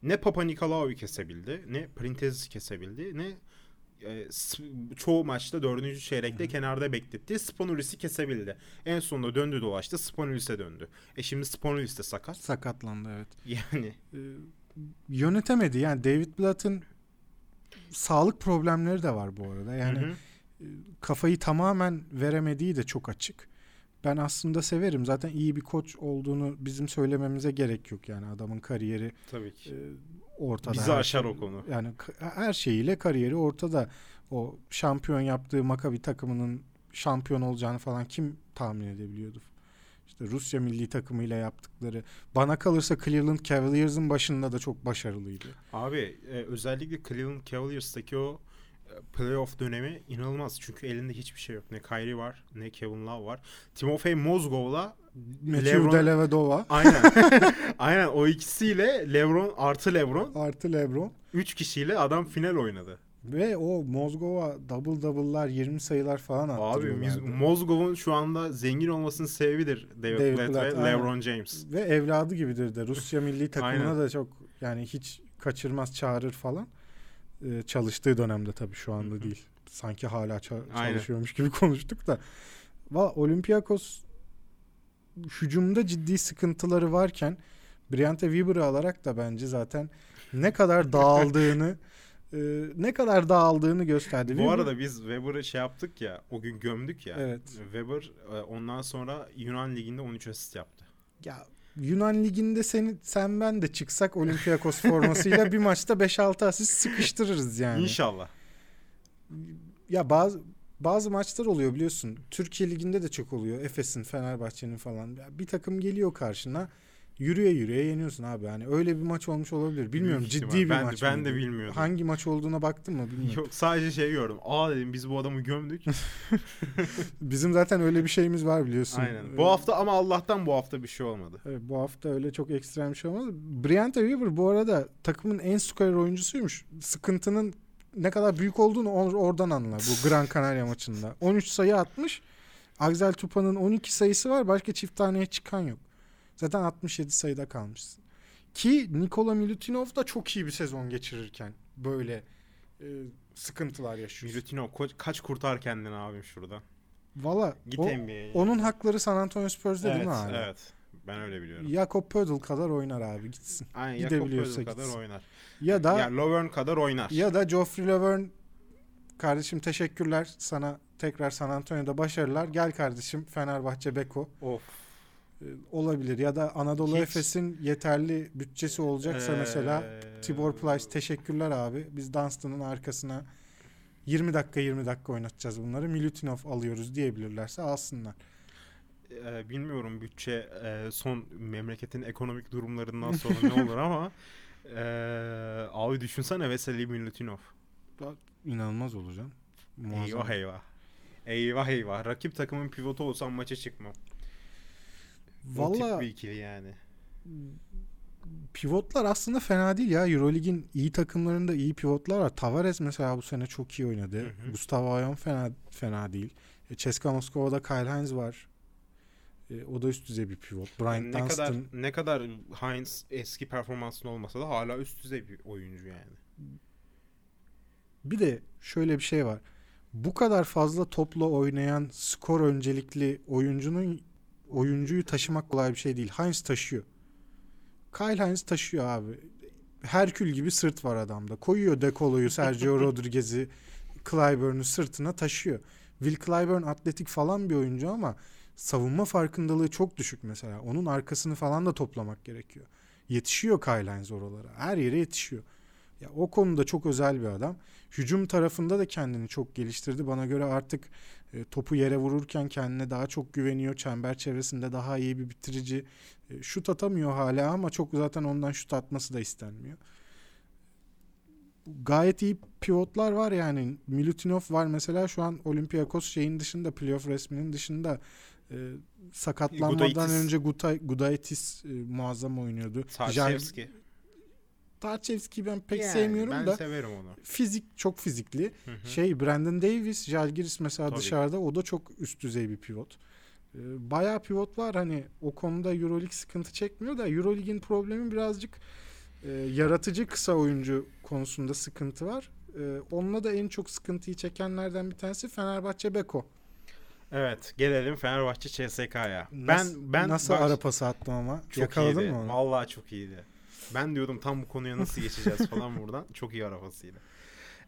Ne Papa Nikolaou'yu kesebildi, ne Printez'i kesebildi, ne e, çoğu maçta dördüncü çeyrekte kenarda bekletti. Spanulis'i kesebildi. En sonunda döndü dolaştı Spanulis'e döndü. E şimdi Spanulis de sakat.
Sakatlandı evet.
Yani
Ee, yönetemedi. Yani David Blatt'ın sağlık problemleri de var bu arada. Yani
hı.
kafayı tamamen veremediği de çok açık. Ben aslında severim. Zaten iyi bir koç olduğunu bizim söylememize gerek yok. Yani adamın kariyeri
tabii ki.
e, ortada.
Bizi aşar
şey-
o konu.
Yani her şeyiyle kariyeri ortada. O şampiyon yaptığı Maccabi takımının şampiyon olacağını falan kim tahmin edebiliyordu? İşte Rusya milli takımıyla yaptıkları. Bana kalırsa Cleveland Cavaliers'ın başında da çok başarılıydı.
Abi e, özellikle Cleveland Cavaliers'taki o playoff dönemi inanılmaz. Çünkü elinde hiçbir şey yok. Ne Kyrie var ne Kevin Love var. Timofey Mozgov'la
Matthew Dellavedova
aynen aynen o ikisiyle LeBron artı LeBron
artı LeBron
3 kişiyle adam final oynadı.
ve o Mozgova double double'lar 20 sayılar falan
Abi
attırıyorlardı.
biz- Mozgov'un şu anda zengin olmasının sebebidir David,
David
Blatt,
Blatt,
ve
aynen.
LeBron James.
Ve evladı gibidir de Rusya milli takımına da çok yani hiç kaçırmaz çağırır falan. Ee, çalıştığı dönemde tabii şu anda
hı.
değil. Sanki hala ça- çalışıyormuş gibi konuştuk da. Valla Olympiakos hücumda ciddi sıkıntıları varken Briante Weber'ı alarak da bence zaten ne kadar dağıldığını e, ne kadar dağıldığını gösterdi.
Bu
Weber-
arada biz Weber'ı şey yaptık ya o gün gömdük ya.
Evet.
Weber e, ondan sonra Yunan Ligi'nde 13 asist yaptı.
Ya Yunan liginde seni sen ben de çıksak Olympiakos formasıyla bir maçta 5-6 asist sıkıştırırız yani.
İnşallah.
Ya bazı bazı maçlar oluyor biliyorsun. Türkiye liginde de çok oluyor. Efes'in, Fenerbahçe'nin falan. Bir takım geliyor karşına. Yürüye yürüye yeniyorsun abi. Hani öyle bir maç olmuş olabilir. Bilmiyorum
Büyük
ciddi bir
ben,
maç
Ben
mıydı?
de bilmiyordum.
Hangi maç olduğuna baktın mı bilmiyorum.
Yok sadece şey gördüm. Aa dedim biz bu adamı gömdük.
Bizim zaten öyle bir şeyimiz var biliyorsun.
Aynen. Bu hafta ama Allah'tan bu hafta bir şey olmadı.
Evet, bu hafta öyle çok ekstrem bir şey olmadı. Briante Weber bu arada takımın en skorer oyuncusuymuş. Sıkıntının ne kadar büyük olduğunu or- oradan anla bu Gran Canaria maçında. 13 sayı atmış. Axel Tupa'nın 12 sayısı var. Başka çift taneye çıkan yok. Zaten 67 sayıda kalmışsın. Ki Nikola Milutinov da çok iyi bir sezon geçirirken böyle e, sıkıntılar yaşıyor.
Milutino ko- kaç kurtar kendini abim şuradan.
Valla o,
NBA'ye.
onun hakları San Antonio Spurs'da
evet,
değil mi abi?
Evet. Ben öyle biliyorum.
Jakob Pödl kadar oynar abi gitsin.
Aynen
Gidebiliyorsa
Jakob Poeltl kadar oynar.
Ya da
Ya Lovern kadar oynar.
ya da Geoffrey Laverne kardeşim teşekkürler sana tekrar San Antonio'da başarılar. Gel kardeşim Fenerbahçe Beko.
Of.
Ee, olabilir ya da Anadolu
Hiç-
Efes'in yeterli bütçesi olacaksa
Ee,
mesela Tibor Plyce teşekkürler abi. Biz Dunstan'ın arkasına 20 dakika 20 dakika oynatacağız bunları. Milutinov alıyoruz diyebilirlerse alsınlar.
e, bilmiyorum bütçe e, son memleketin ekonomik durumlarından sonra ne olur ama e, abi düşünsene Veseli Milutinov.
İnanılmaz olacak. Muazzam.
Eyvah eyvah. Eyvah eyvah. Rakip takımın pivotu olsam maça çıkmam. O tip
Valla
bir ikili yani.
pivotlar aslında fena değil ya. Eurolig'in iyi takımlarında iyi pivotlar var. Tavares mesela bu sene çok iyi oynadı.
Hı hı.
Gustavo Ayon fena fena değil. E, Ceska Moskova'da Kyle Hines var. E, o da üst düzey bir pivot. Brian
Yani ne
Dunstan
kadar ne kadar Heinz eski performansında olmasa da hala üst düzey bir oyuncu yani.
Bir de şöyle bir şey var. Bu kadar fazla topla oynayan skor öncelikli oyuncunun oyuncuyu taşımak kolay bir şey değil. Heinz taşıyor. Kyle Hines taşıyor abi. Herkül gibi sırt var adamda. Koyuyor Dekolo'yu, Sergio Rodriguez'i, Clyburn'u sırtına taşıyor. Will Clyburn atletik falan bir oyuncu ama savunma farkındalığı çok düşük mesela. Onun arkasını falan da toplamak gerekiyor. Yetişiyor Kyle Hines oralara. Her yere yetişiyor. Ya o konuda çok özel bir adam. Hücum tarafında da kendini çok geliştirdi. Bana göre artık e, topu yere vururken kendine daha çok güveniyor. Çember çevresinde daha iyi bir bitirici. E, şut atamıyor hala ama çok zaten ondan şut atması da istenmiyor. Gayet iyi pivotlar var yani. Milutinov var mesela şu an Olympiakos şeyin dışında playoff resminin dışında e, sakatlanmadan
Gudaitis.
önce Gutay, Gudaitis e, muazzam oynuyordu.
Sarchevski.
Tarçevski'yi ben pek
Yani
sevmiyorum
ben
da
severim onu.
fizik çok fizikli.
Hı hı.
Şey Brandon Davis, Jalgiris mesela
Tabii.
dışarıda o da çok üst düzey bir pivot. Ee, bayağı pivot var hani o konuda EuroLeague sıkıntı çekmiyor da EuroLeague'in problemi birazcık e, yaratıcı kısa oyuncu konusunda sıkıntı var. E, onunla da en çok sıkıntıyı çekenlerden bir tanesi Fenerbahçe Beko.
Evet, gelelim Fenerbahçe CSK'ya. Ben ben
nasıl
baş-
ara pası attım ama
çok
yakaladın
iyiydi.
mı onu?
Vallahi çok iyiydi. Ben diyordum tam bu konuya nasıl geçeceğiz falan buradan. Çok iyi arabasıydı.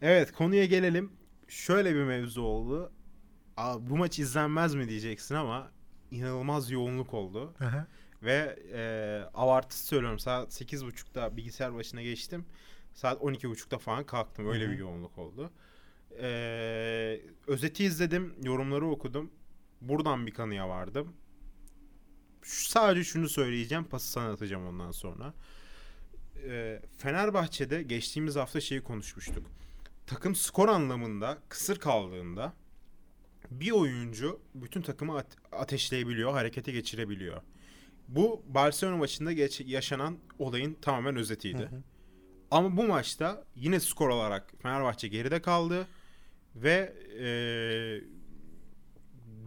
Evet, konuya gelelim. Şöyle bir mevzu oldu. Aa, bu maç izlenmez mi diyeceksin ama inanılmaz yoğunluk oldu.
Aha.
Ve e, abartısı söylüyorum saat 8.30'da bilgisayar başına geçtim. Saat 12.30'da falan kalktım. Öyle bir yoğunluk oldu. E, özeti izledim, yorumları okudum. Buradan bir kanıya vardım. Şu- sadece şunu söyleyeceğim, pası sana atacağım ondan sonra. E, Fenerbahçe'de geçtiğimiz hafta şeyi konuşmuştuk. Takım skor anlamında kısır kaldığında bir oyuncu bütün takımı ate- ateşleyebiliyor, harekete geçirebiliyor. Bu Barcelona maçında geç- yaşanan olayın tamamen özetiydi.
Hı hı.
Ama bu maçta yine skor olarak Fenerbahçe geride kaldı ve e,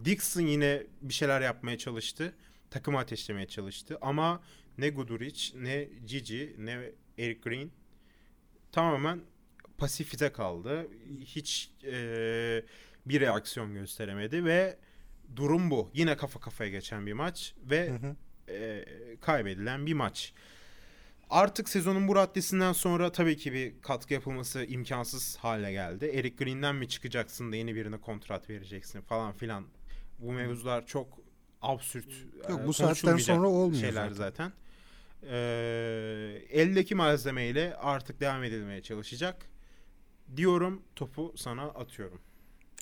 Dixon yine bir şeyler yapmaya çalıştı. Takımı ateşlemeye çalıştı ama ne Guduric, ne Gigi, ne Eric Green tamamen pasifize kaldı. Hiç e, bir reaksiyon gösteremedi ve durum bu. Yine kafa kafaya geçen bir maç ve
Hı hı.
e, kaybedilen bir maç. Artık sezonun bu raddesinden sonra tabii ki bir katkı yapılması imkansız hale geldi. Eric Green'den mi çıkacaksın da yeni birine kontrat vereceksin falan filan. Bu mevzular çok absürt.
Yok,
e,
bu saatten sonra olmuyor
şeyler
zaten.
zaten. E, eldeki malzemeyle artık devam edilmeye çalışacak. Diyorum topu sana atıyorum.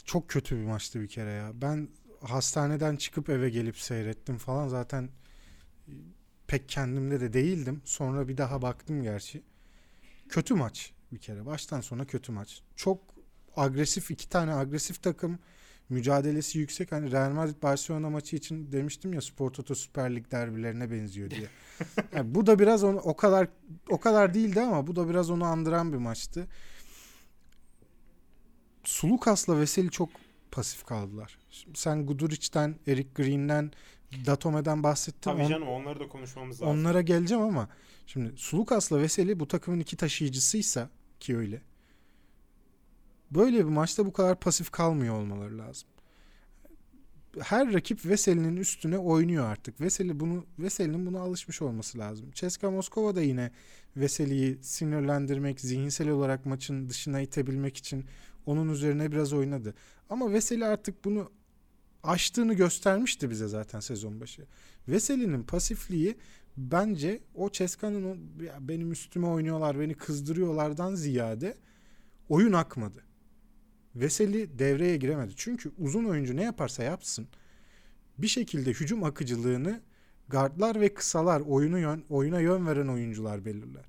Çok kötü bir maçtı bir kere ya. Ben hastaneden çıkıp eve gelip seyrettim falan zaten pek kendimde de değildim. Sonra bir daha baktım gerçi. Kötü maç bir kere. Baştan sona kötü maç. Çok agresif iki tane agresif takım mücadelesi yüksek. Hani Real Madrid Barcelona maçı için demiştim ya Spor Toto Süper Lig derbilerine benziyor diye. Yani bu da biraz onu o kadar o kadar değildi ama bu da biraz onu andıran bir maçtı. Sulukas'la Veseli çok pasif kaldılar. Şimdi sen Guduric'den, Eric Green'den, Datome'den bahsettin.
Tabii
On-
canım onları da konuşmamız lazım.
onlara geleceğim ama şimdi Sulukas'la Veseli bu takımın iki taşıyıcısıysa ki öyle. Böyle bir maçta bu kadar pasif kalmıyor olmaları lazım. her rakip Veseli'nin üstüne oynuyor artık. Veseli bunu Veseli'nin buna alışmış olması lazım. Ceska Moskova da yine Veseli'yi sinirlendirmek, zihinsel olarak maçın dışına itebilmek için onun üzerine biraz oynadı. Ama Veseli artık bunu aştığını göstermişti bize zaten sezon başı. Veseli'nin pasifliği bence o Ceska'nın benim üstüme oynuyorlar, beni kızdırıyorlardan ziyade oyun akmadı. Veseli devreye giremedi. Çünkü uzun oyuncu ne yaparsa yapsın bir şekilde hücum akıcılığını gardlar ve kısalar oyunu yön, oyuna yön veren oyuncular belirler.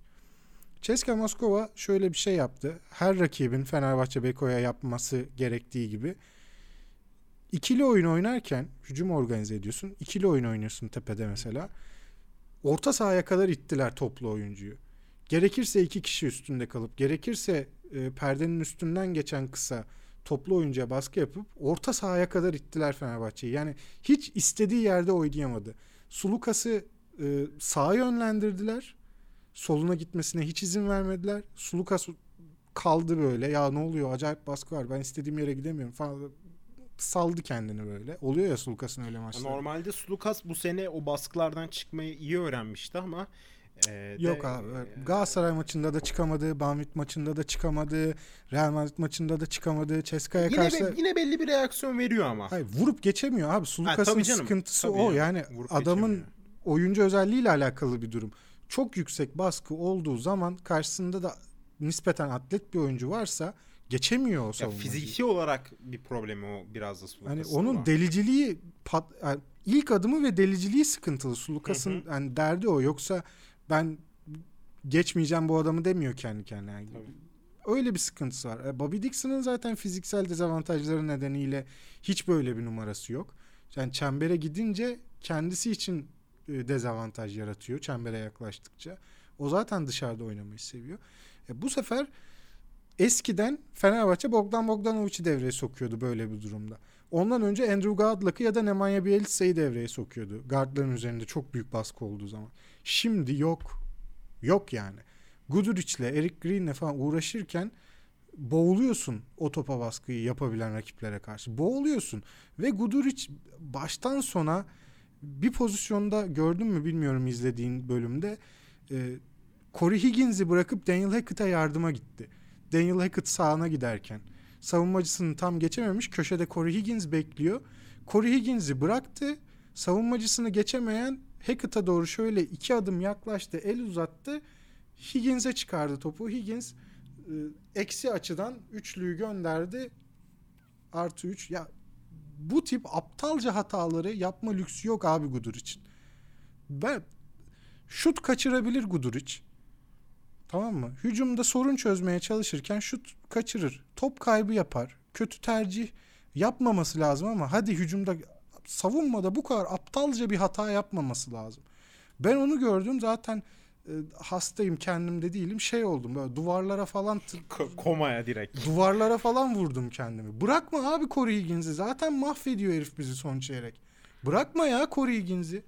Ceska Moskova şöyle bir şey yaptı. Her rakibin Fenerbahçe Beko'ya yapması gerektiği gibi ikili oyun oynarken hücum organize ediyorsun. İkili oyun oynuyorsun tepede mesela. Orta sahaya kadar ittiler toplu oyuncuyu. Gerekirse iki kişi üstünde kalıp gerekirse e, perdenin üstünden geçen kısa toplu oyuncuya baskı yapıp orta sahaya kadar ittiler Fenerbahçe'yi. Yani hiç istediği yerde oynayamadı. Sulukas'ı e, sağa yönlendirdiler. Soluna gitmesine hiç izin vermediler. Sulukas kaldı böyle. Ya ne oluyor? Acayip baskı var. Ben istediğim yere gidemiyorum falan. Saldı kendini böyle. Oluyor ya Sulukas'ın öyle maçları.
Normalde Sulukas bu sene o baskılardan çıkmayı iyi öğrenmişti ama
ee, Yok de, abi. E, Galatasaray maçında da çıkamadı, Banvit maçında da çıkamadı, Real Madrid maçında da çıkamadı, Ceska'ya karşı...
Be, yine belli bir reaksiyon veriyor ama.
Hayır, vurup geçemiyor abi. Sulukas'ın sıkıntısı tabii o. Yani adamın geçemiyor. oyuncu özelliğiyle alakalı bir durum. Çok yüksek baskı olduğu zaman karşısında da nispeten atlet bir oyuncu varsa geçemiyor o savunmacıyı.
Fiziki olarak bir problemi o biraz da Sulukas'ın.
Hani onun ama. deliciliği pat, yani ilk adımı ve deliciliği sıkıntılı. Sulukas'ın yani derdi o. Yoksa ben geçmeyeceğim bu adamı demiyor kendi kendine. Yani öyle bir sıkıntısı var. E, Bobby Dixon'ın zaten fiziksel dezavantajları nedeniyle hiç böyle bir numarası yok. Yani çembere gidince kendisi için e, dezavantaj yaratıyor çembere yaklaştıkça. O zaten dışarıda oynamayı seviyor. E, bu sefer eskiden Fenerbahçe Bogdan Bogdanovic'i devreye sokuyordu böyle bir durumda. Ondan önce Andrew Godlock'ı ya da Nemanja Bielica'yı devreye sokuyordu. Guardların üzerinde çok büyük baskı olduğu zaman. Şimdi yok. Yok yani. Guduric'le, Eric Green'le falan uğraşırken boğuluyorsun o topa baskıyı yapabilen rakiplere karşı. Boğuluyorsun. Ve Guduric baştan sona bir pozisyonda gördün mü bilmiyorum izlediğin bölümde e, Corey Higgins'i bırakıp Daniel Hackett'a yardıma gitti. Daniel Hackett sağına giderken savunmacısını tam geçememiş. Köşede Corey Higgins bekliyor. Corey Higgins'i bıraktı. Savunmacısını geçemeyen Hackett'a doğru şöyle iki adım yaklaştı. El uzattı. Higgins'e çıkardı topu. Higgins e, eksi açıdan üçlüyü gönderdi. Artı üç. Ya bu tip aptalca hataları yapma lüksü yok abi Gudur için. Ben şut kaçırabilir Guduric. Tamam mı? Hücumda sorun çözmeye çalışırken şut kaçırır. Top kaybı yapar. Kötü tercih yapmaması lazım ama hadi hücumda savunmada bu kadar aptalca bir hata yapmaması lazım. Ben onu gördüm zaten e, hastayım kendimde değilim şey oldum böyle duvarlara falan
komaya direkt.
Duvarlara falan vurdum kendimi. Bırakma abi Corey Higgins'i zaten mahvediyor herif bizi son çeyrek. Bırakma ya Corey Higgins'i.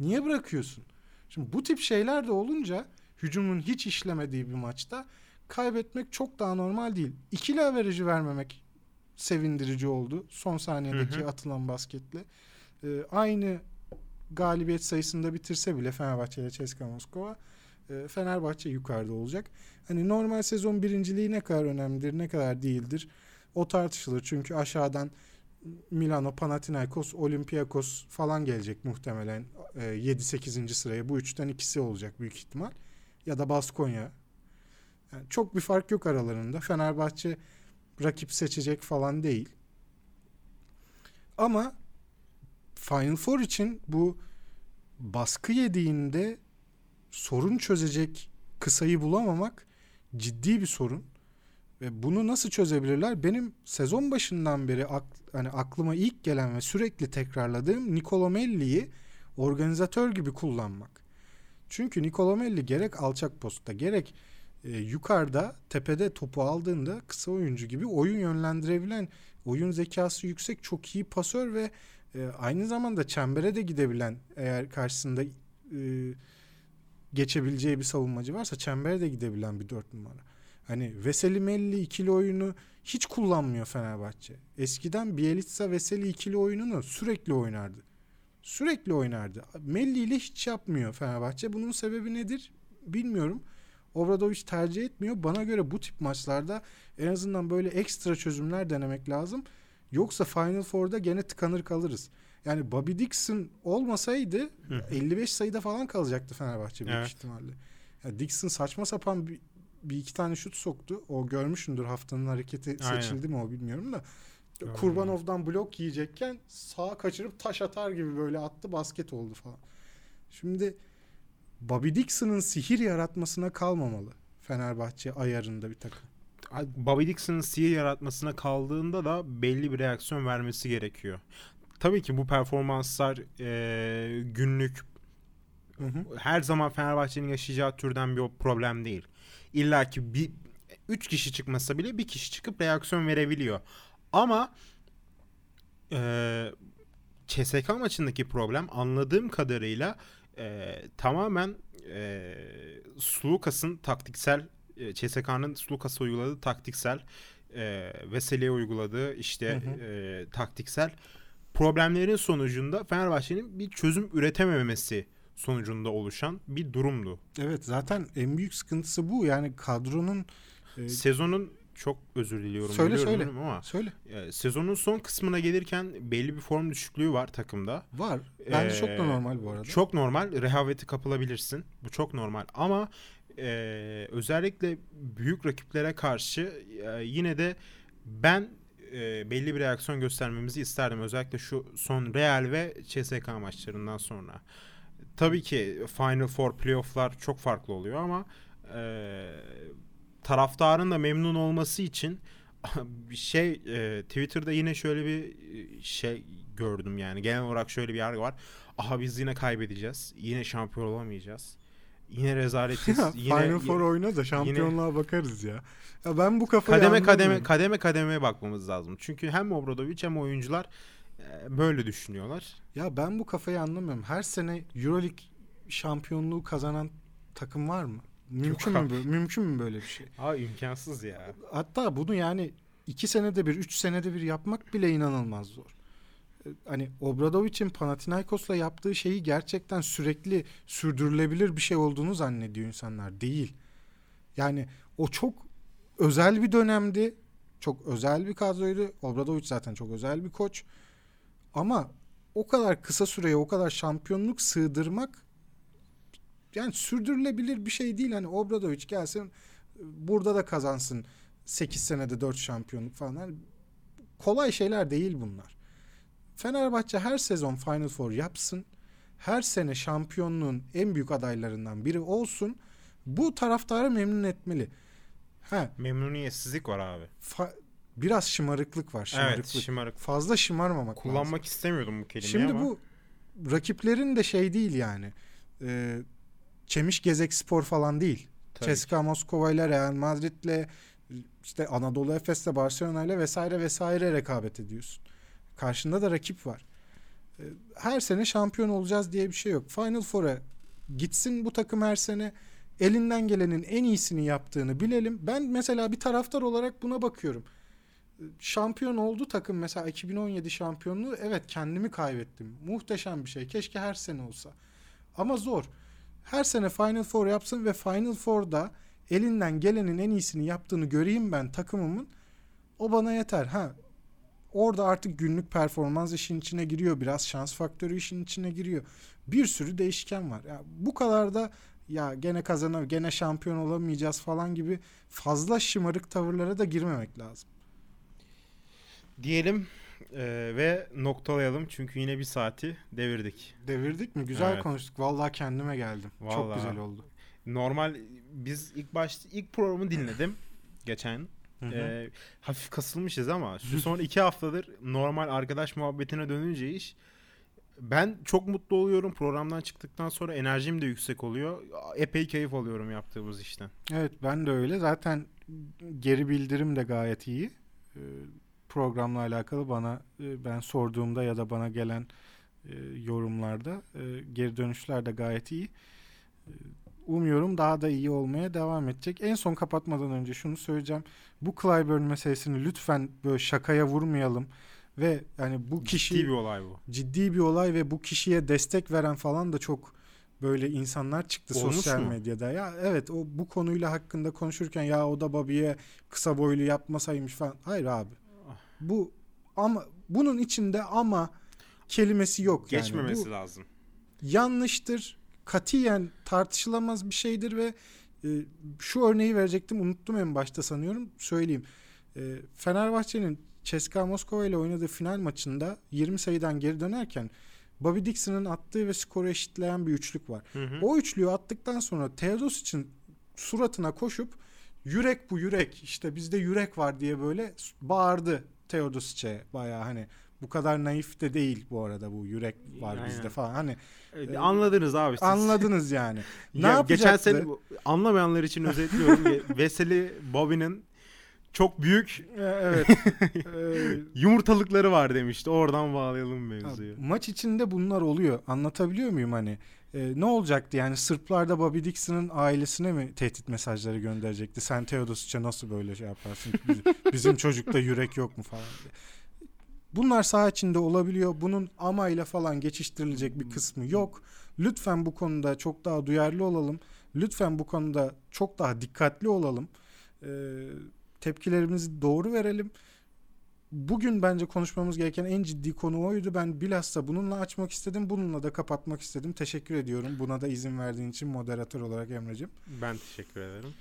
Niye bırakıyorsun? Şimdi bu tip şeyler de olunca hücumun hiç işlemediği bir maçta kaybetmek çok daha normal değil. İkili averajı vermemek sevindirici oldu. Son saniyedeki hı hı. atılan basketle. Ee, aynı galibiyet sayısında bitirse bile Fenerbahçe ile CSKA Moskova e, Fenerbahçe yukarıda olacak. Hani normal sezon birinciliği ne kadar önemlidir, ne kadar değildir o tartışılır. Çünkü aşağıdan Milano, Panathinaikos, Olympiakos falan gelecek muhtemelen e, 7-8. sıraya. Bu üçten ikisi olacak büyük ihtimal ya da Baskonya. Yani çok bir fark yok aralarında. Fenerbahçe rakip seçecek falan değil. Ama Final Four için bu baskı yediğinde sorun çözecek kısayı bulamamak ciddi bir sorun. Ve bunu nasıl çözebilirler? Benim sezon başından beri ak, hani aklıma ilk gelen ve sürekli tekrarladığım Nicolo Melli'yi organizatör gibi kullanmak. Çünkü Nicolomelli gerek alçak postta gerek e, yukarıda tepede topu aldığında kısa oyuncu gibi oyun yönlendirebilen oyun zekası yüksek çok iyi pasör ve e, aynı zamanda çembere de gidebilen eğer karşısında e, geçebileceği bir savunmacı varsa çembere de gidebilen bir dört numara. Hani Veseli Melli ikili oyunu hiç kullanmıyor Fenerbahçe. Eskiden Bielitsa Veseli ikili oyununu sürekli oynardı. Sürekli oynardı. Melli ile hiç yapmıyor Fenerbahçe. Bunun sebebi nedir? Bilmiyorum. Obradoviç tercih etmiyor. Bana göre bu tip maçlarda en azından böyle ekstra çözümler denemek lazım. Yoksa Final Four'da gene tıkanır kalırız. Yani Bobby Dixon olmasaydı Hı. 55 sayıda falan kalacaktı Fenerbahçe büyük evet. ihtimalle. Yani Dixon saçma sapan bir, bir iki tane şut soktu. O görmüşündür haftanın hareketi Aynen. seçildi mi o bilmiyorum da. Aynen. Kurbanov'dan blok yiyecekken sağa kaçırıp taş atar gibi böyle attı basket oldu falan. Şimdi Bobby Dixon'ın sihir yaratmasına kalmamalı Fenerbahçe ayarında bir takım.
Bobby Dixon'ın sihir yaratmasına kaldığında da belli bir reaksiyon vermesi gerekiyor. Tabii ki bu performanslar e, günlük hı hı. her zaman Fenerbahçe'nin yaşayacağı türden bir problem değil. İlla ki bir üç kişi çıkmasa bile bir kişi çıkıp reaksiyon verebiliyor. Ama e, CSK maçındaki problem anladığım kadarıyla e, tamamen e, Slukas'ın taktiksel e, CSK'nın Slukas'a uyguladığı taktiksel e, Veseli'ye uyguladığı işte hı hı. E, taktiksel problemlerin sonucunda Fenerbahçe'nin bir çözüm üretememesi sonucunda oluşan bir durumdu.
Evet zaten en büyük sıkıntısı bu. Yani kadronun
e... sezonun çok özür diliyorum.
Söyle söyle.
Ama
söyle.
E, sezonun son kısmına gelirken belli bir form düşüklüğü var takımda.
Var. Bence ee, çok da normal bu arada.
Çok normal. Rehaveti kapılabilirsin. Bu çok normal. Ama e, özellikle büyük rakiplere karşı e, yine de ben e, belli bir reaksiyon göstermemizi isterdim. Özellikle şu son Real ve CSK maçlarından sonra. Tabii ki Final Four playoff'lar çok farklı oluyor ama e, taraftarın da memnun olması için bir şey e, Twitter'da yine şöyle bir e, şey gördüm yani genel olarak şöyle bir yargı var. Aha biz yine kaybedeceğiz. Yine şampiyon olamayacağız. Yine rezaletiz. yine,
Final Four oyna da şampiyonluğa yine, bakarız ya. ya. Ben bu kafayı
kademe kademe kademe kademeye bakmamız lazım. Çünkü hem Obradovic hem oyuncular e, böyle düşünüyorlar.
Ya ben bu kafayı anlamıyorum. Her sene EuroLeague şampiyonluğu kazanan takım var mı? Mümkün mü böyle, mümkün mü böyle bir şey?
Aa imkansız ya.
Hatta bunu yani iki senede bir, üç senede bir yapmak bile inanılmaz zor. Ee, hani Obradovic'in Panathinaikos'la yaptığı şeyi gerçekten sürekli sürdürülebilir bir şey olduğunu zannediyor insanlar. Değil. Yani o çok özel bir dönemdi. Çok özel bir kadroydu. Obradovic zaten çok özel bir koç. Ama o kadar kısa süreye o kadar şampiyonluk sığdırmak yani sürdürülebilir bir şey değil. Hani Obradovic gelsin burada da kazansın 8 senede 4 şampiyonluk falan. Yani kolay şeyler değil bunlar. Fenerbahçe her sezon Final Four yapsın. Her sene şampiyonluğun en büyük adaylarından biri olsun. Bu taraftarı memnun etmeli.
Ha. Memnuniyetsizlik var abi.
Fa- biraz şımarıklık var. Şımarıklık. Evet şımarık. Fazla şımarmamak
Kullanmak
lazım.
istemiyordum bu kelimeyi
Şimdi
ama.
bu rakiplerin de şey değil yani. Ee, Çemiş Gezek Spor falan değil. Ceska Moskova ile Real Madrid'le işte Anadolu Efes'le Barcelona ile vesaire vesaire rekabet ediyorsun. Karşında da rakip var. Ee, her sene şampiyon olacağız diye bir şey yok. Final Four'a gitsin bu takım her sene elinden gelenin en iyisini yaptığını bilelim. Ben mesela bir taraftar olarak buna bakıyorum. Şampiyon oldu takım mesela 2017 şampiyonluğu evet kendimi kaybettim. Muhteşem bir şey. Keşke her sene olsa. Ama zor her sene Final Four yapsın ve Final Four'da elinden gelenin en iyisini yaptığını göreyim ben takımımın. O bana yeter. Ha orada artık günlük performans işin içine giriyor. Biraz şans faktörü işin içine giriyor. Bir sürü değişken var. Ya bu kadar da ya gene kazanır, gene şampiyon olamayacağız falan gibi fazla şımarık tavırlara da girmemek lazım.
Diyelim ee, ve noktalayalım çünkü yine bir saati devirdik.
Devirdik mi? Güzel evet. konuştuk. Vallahi kendime geldim. Vallahi. Çok güzel oldu.
Normal biz ilk başta ilk programı dinledim geçen. Ee, hafif kasılmışız ama şu son iki haftadır normal arkadaş muhabbetine dönünce iş ben çok mutlu oluyorum. Programdan çıktıktan sonra enerjim de yüksek oluyor. Epey keyif alıyorum yaptığımız işten.
Evet ben de öyle. Zaten geri bildirim de gayet iyi. Programla alakalı bana e, ben sorduğumda ya da bana gelen e, yorumlarda e, geri dönüşler de gayet iyi. umuyorum daha da iyi olmaya devam edecek. En son kapatmadan önce şunu söyleyeceğim. Bu Clyburn meselesini lütfen böyle şakaya vurmayalım ve yani bu kişi
ciddi bir olay bu.
Ciddi bir olay ve bu kişiye destek veren falan da çok böyle insanlar çıktı
Olmuş
sosyal
mu?
medyada. Ya evet o bu konuyla hakkında konuşurken ya o da Bobby'ye kısa boylu yapmasaymış falan. Hayır abi. Bu ama bunun içinde ama kelimesi yok yani.
Geçmemesi
Bu
lazım.
yanlıştır. Katiyen tartışılamaz bir şeydir ve e, şu örneği verecektim unuttum en başta sanıyorum söyleyeyim. E, Fenerbahçe'nin CSKA Moskova ile oynadığı final maçında 20 sayıdan geri dönerken Bobby Dixon'ın attığı ve skoru eşitleyen bir üçlük var.
Hı hı.
O üçlüyü attıktan sonra Teodosic'in suratına koşup yürek bu yürek işte bizde yürek var diye böyle bağırdı Teodosic'e bayağı hani bu kadar naif de değil bu arada bu yürek var
Aynen.
bizde falan hani
Evet, Anladınız abi siz.
anladınız yani. ne
Ya, geçen sene anlamayanlar için özetliyorum. Ve- Veseli Bobby'nin çok büyük
E, evet. E,
yumurtalıkları var demişti. Oradan bağlayalım mevzuyu.
maç içinde bunlar oluyor. Anlatabiliyor muyum hani? E, ne olacaktı yani Sırplar da Bobby Dixon'ın ailesine mi tehdit mesajları gönderecekti? Sen Teodosic'e nasıl böyle şey yaparsın? Biz- Bizim çocukta yürek yok mu falan diye. Bunlar saha içinde olabiliyor. Bunun amayla falan geçiştirilecek bir kısmı yok. Lütfen bu konuda çok daha duyarlı olalım. Lütfen bu konuda çok daha dikkatli olalım. Ee, tepkilerimizi doğru verelim. Bugün bence konuşmamız gereken en ciddi konu oydu. Ben bilhassa bununla açmak istedim. Bununla da kapatmak istedim. Teşekkür ediyorum. Buna da izin verdiğin için moderatör olarak Emre'cim.
Ben teşekkür ederim.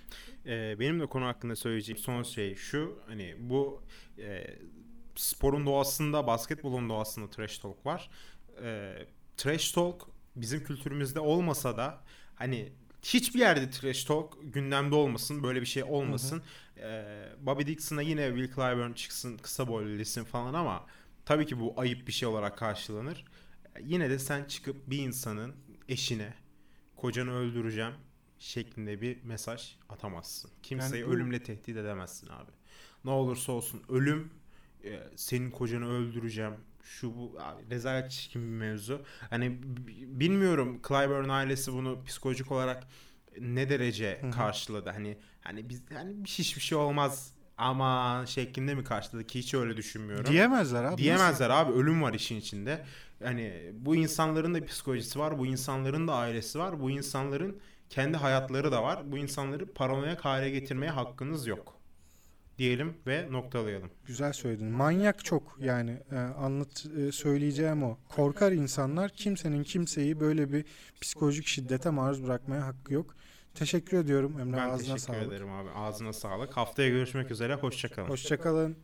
Ee, benim de konu hakkında söyleyeceğim son şey şu. Hani bu e, sporun doğasında, basketbolun doğasında trash talk var. E, trash talk bizim kültürümüzde olmasa da hani hiçbir yerde trash talk gündemde olmasın, böyle bir şey olmasın. Ee, Bobby Dixon'a yine Will Clyburn çıksın, kısa boylu desin falan ama tabii ki bu ayıp bir şey olarak karşılanır. Yine de sen çıkıp bir insanın eşine kocanı öldüreceğim şeklinde bir mesaj atamazsın. Kimseyi
Yani bu-
ölümle tehdit edemezsin abi. Ne olursa olsun ölüm e, senin kocanı öldüreceğim şu bu abi, rezalet çirkin bir mevzu. Hani bilmiyorum Clyburn ailesi bunu psikolojik olarak ne derece
Hı hı.
karşıladı. Hani hani biz hani hiçbir şey olmaz ama şeklinde mi karşıladı ki hiç öyle düşünmüyorum.
Diyemezler abi.
Diyemezler abi ölüm var işin içinde. Yani bu insanların da psikolojisi var, bu insanların da ailesi var, bu insanların kendi hayatları da var. Bu insanları paranoyak hale getirmeye hakkınız yok. Diyelim ve noktalayalım.
Güzel söyledin. Manyak çok yani e, anlat e, söyleyeceğim o. Korkar insanlar kimsenin kimseyi böyle bir psikolojik şiddete maruz bırakmaya hakkı yok. Teşekkür ediyorum Emre
Ben
ağzına
teşekkür
sağlık.
ederim abi. Ağzına sağlık. Haftaya görüşmek üzere. Hoşçakalın.
Hoşçakalın.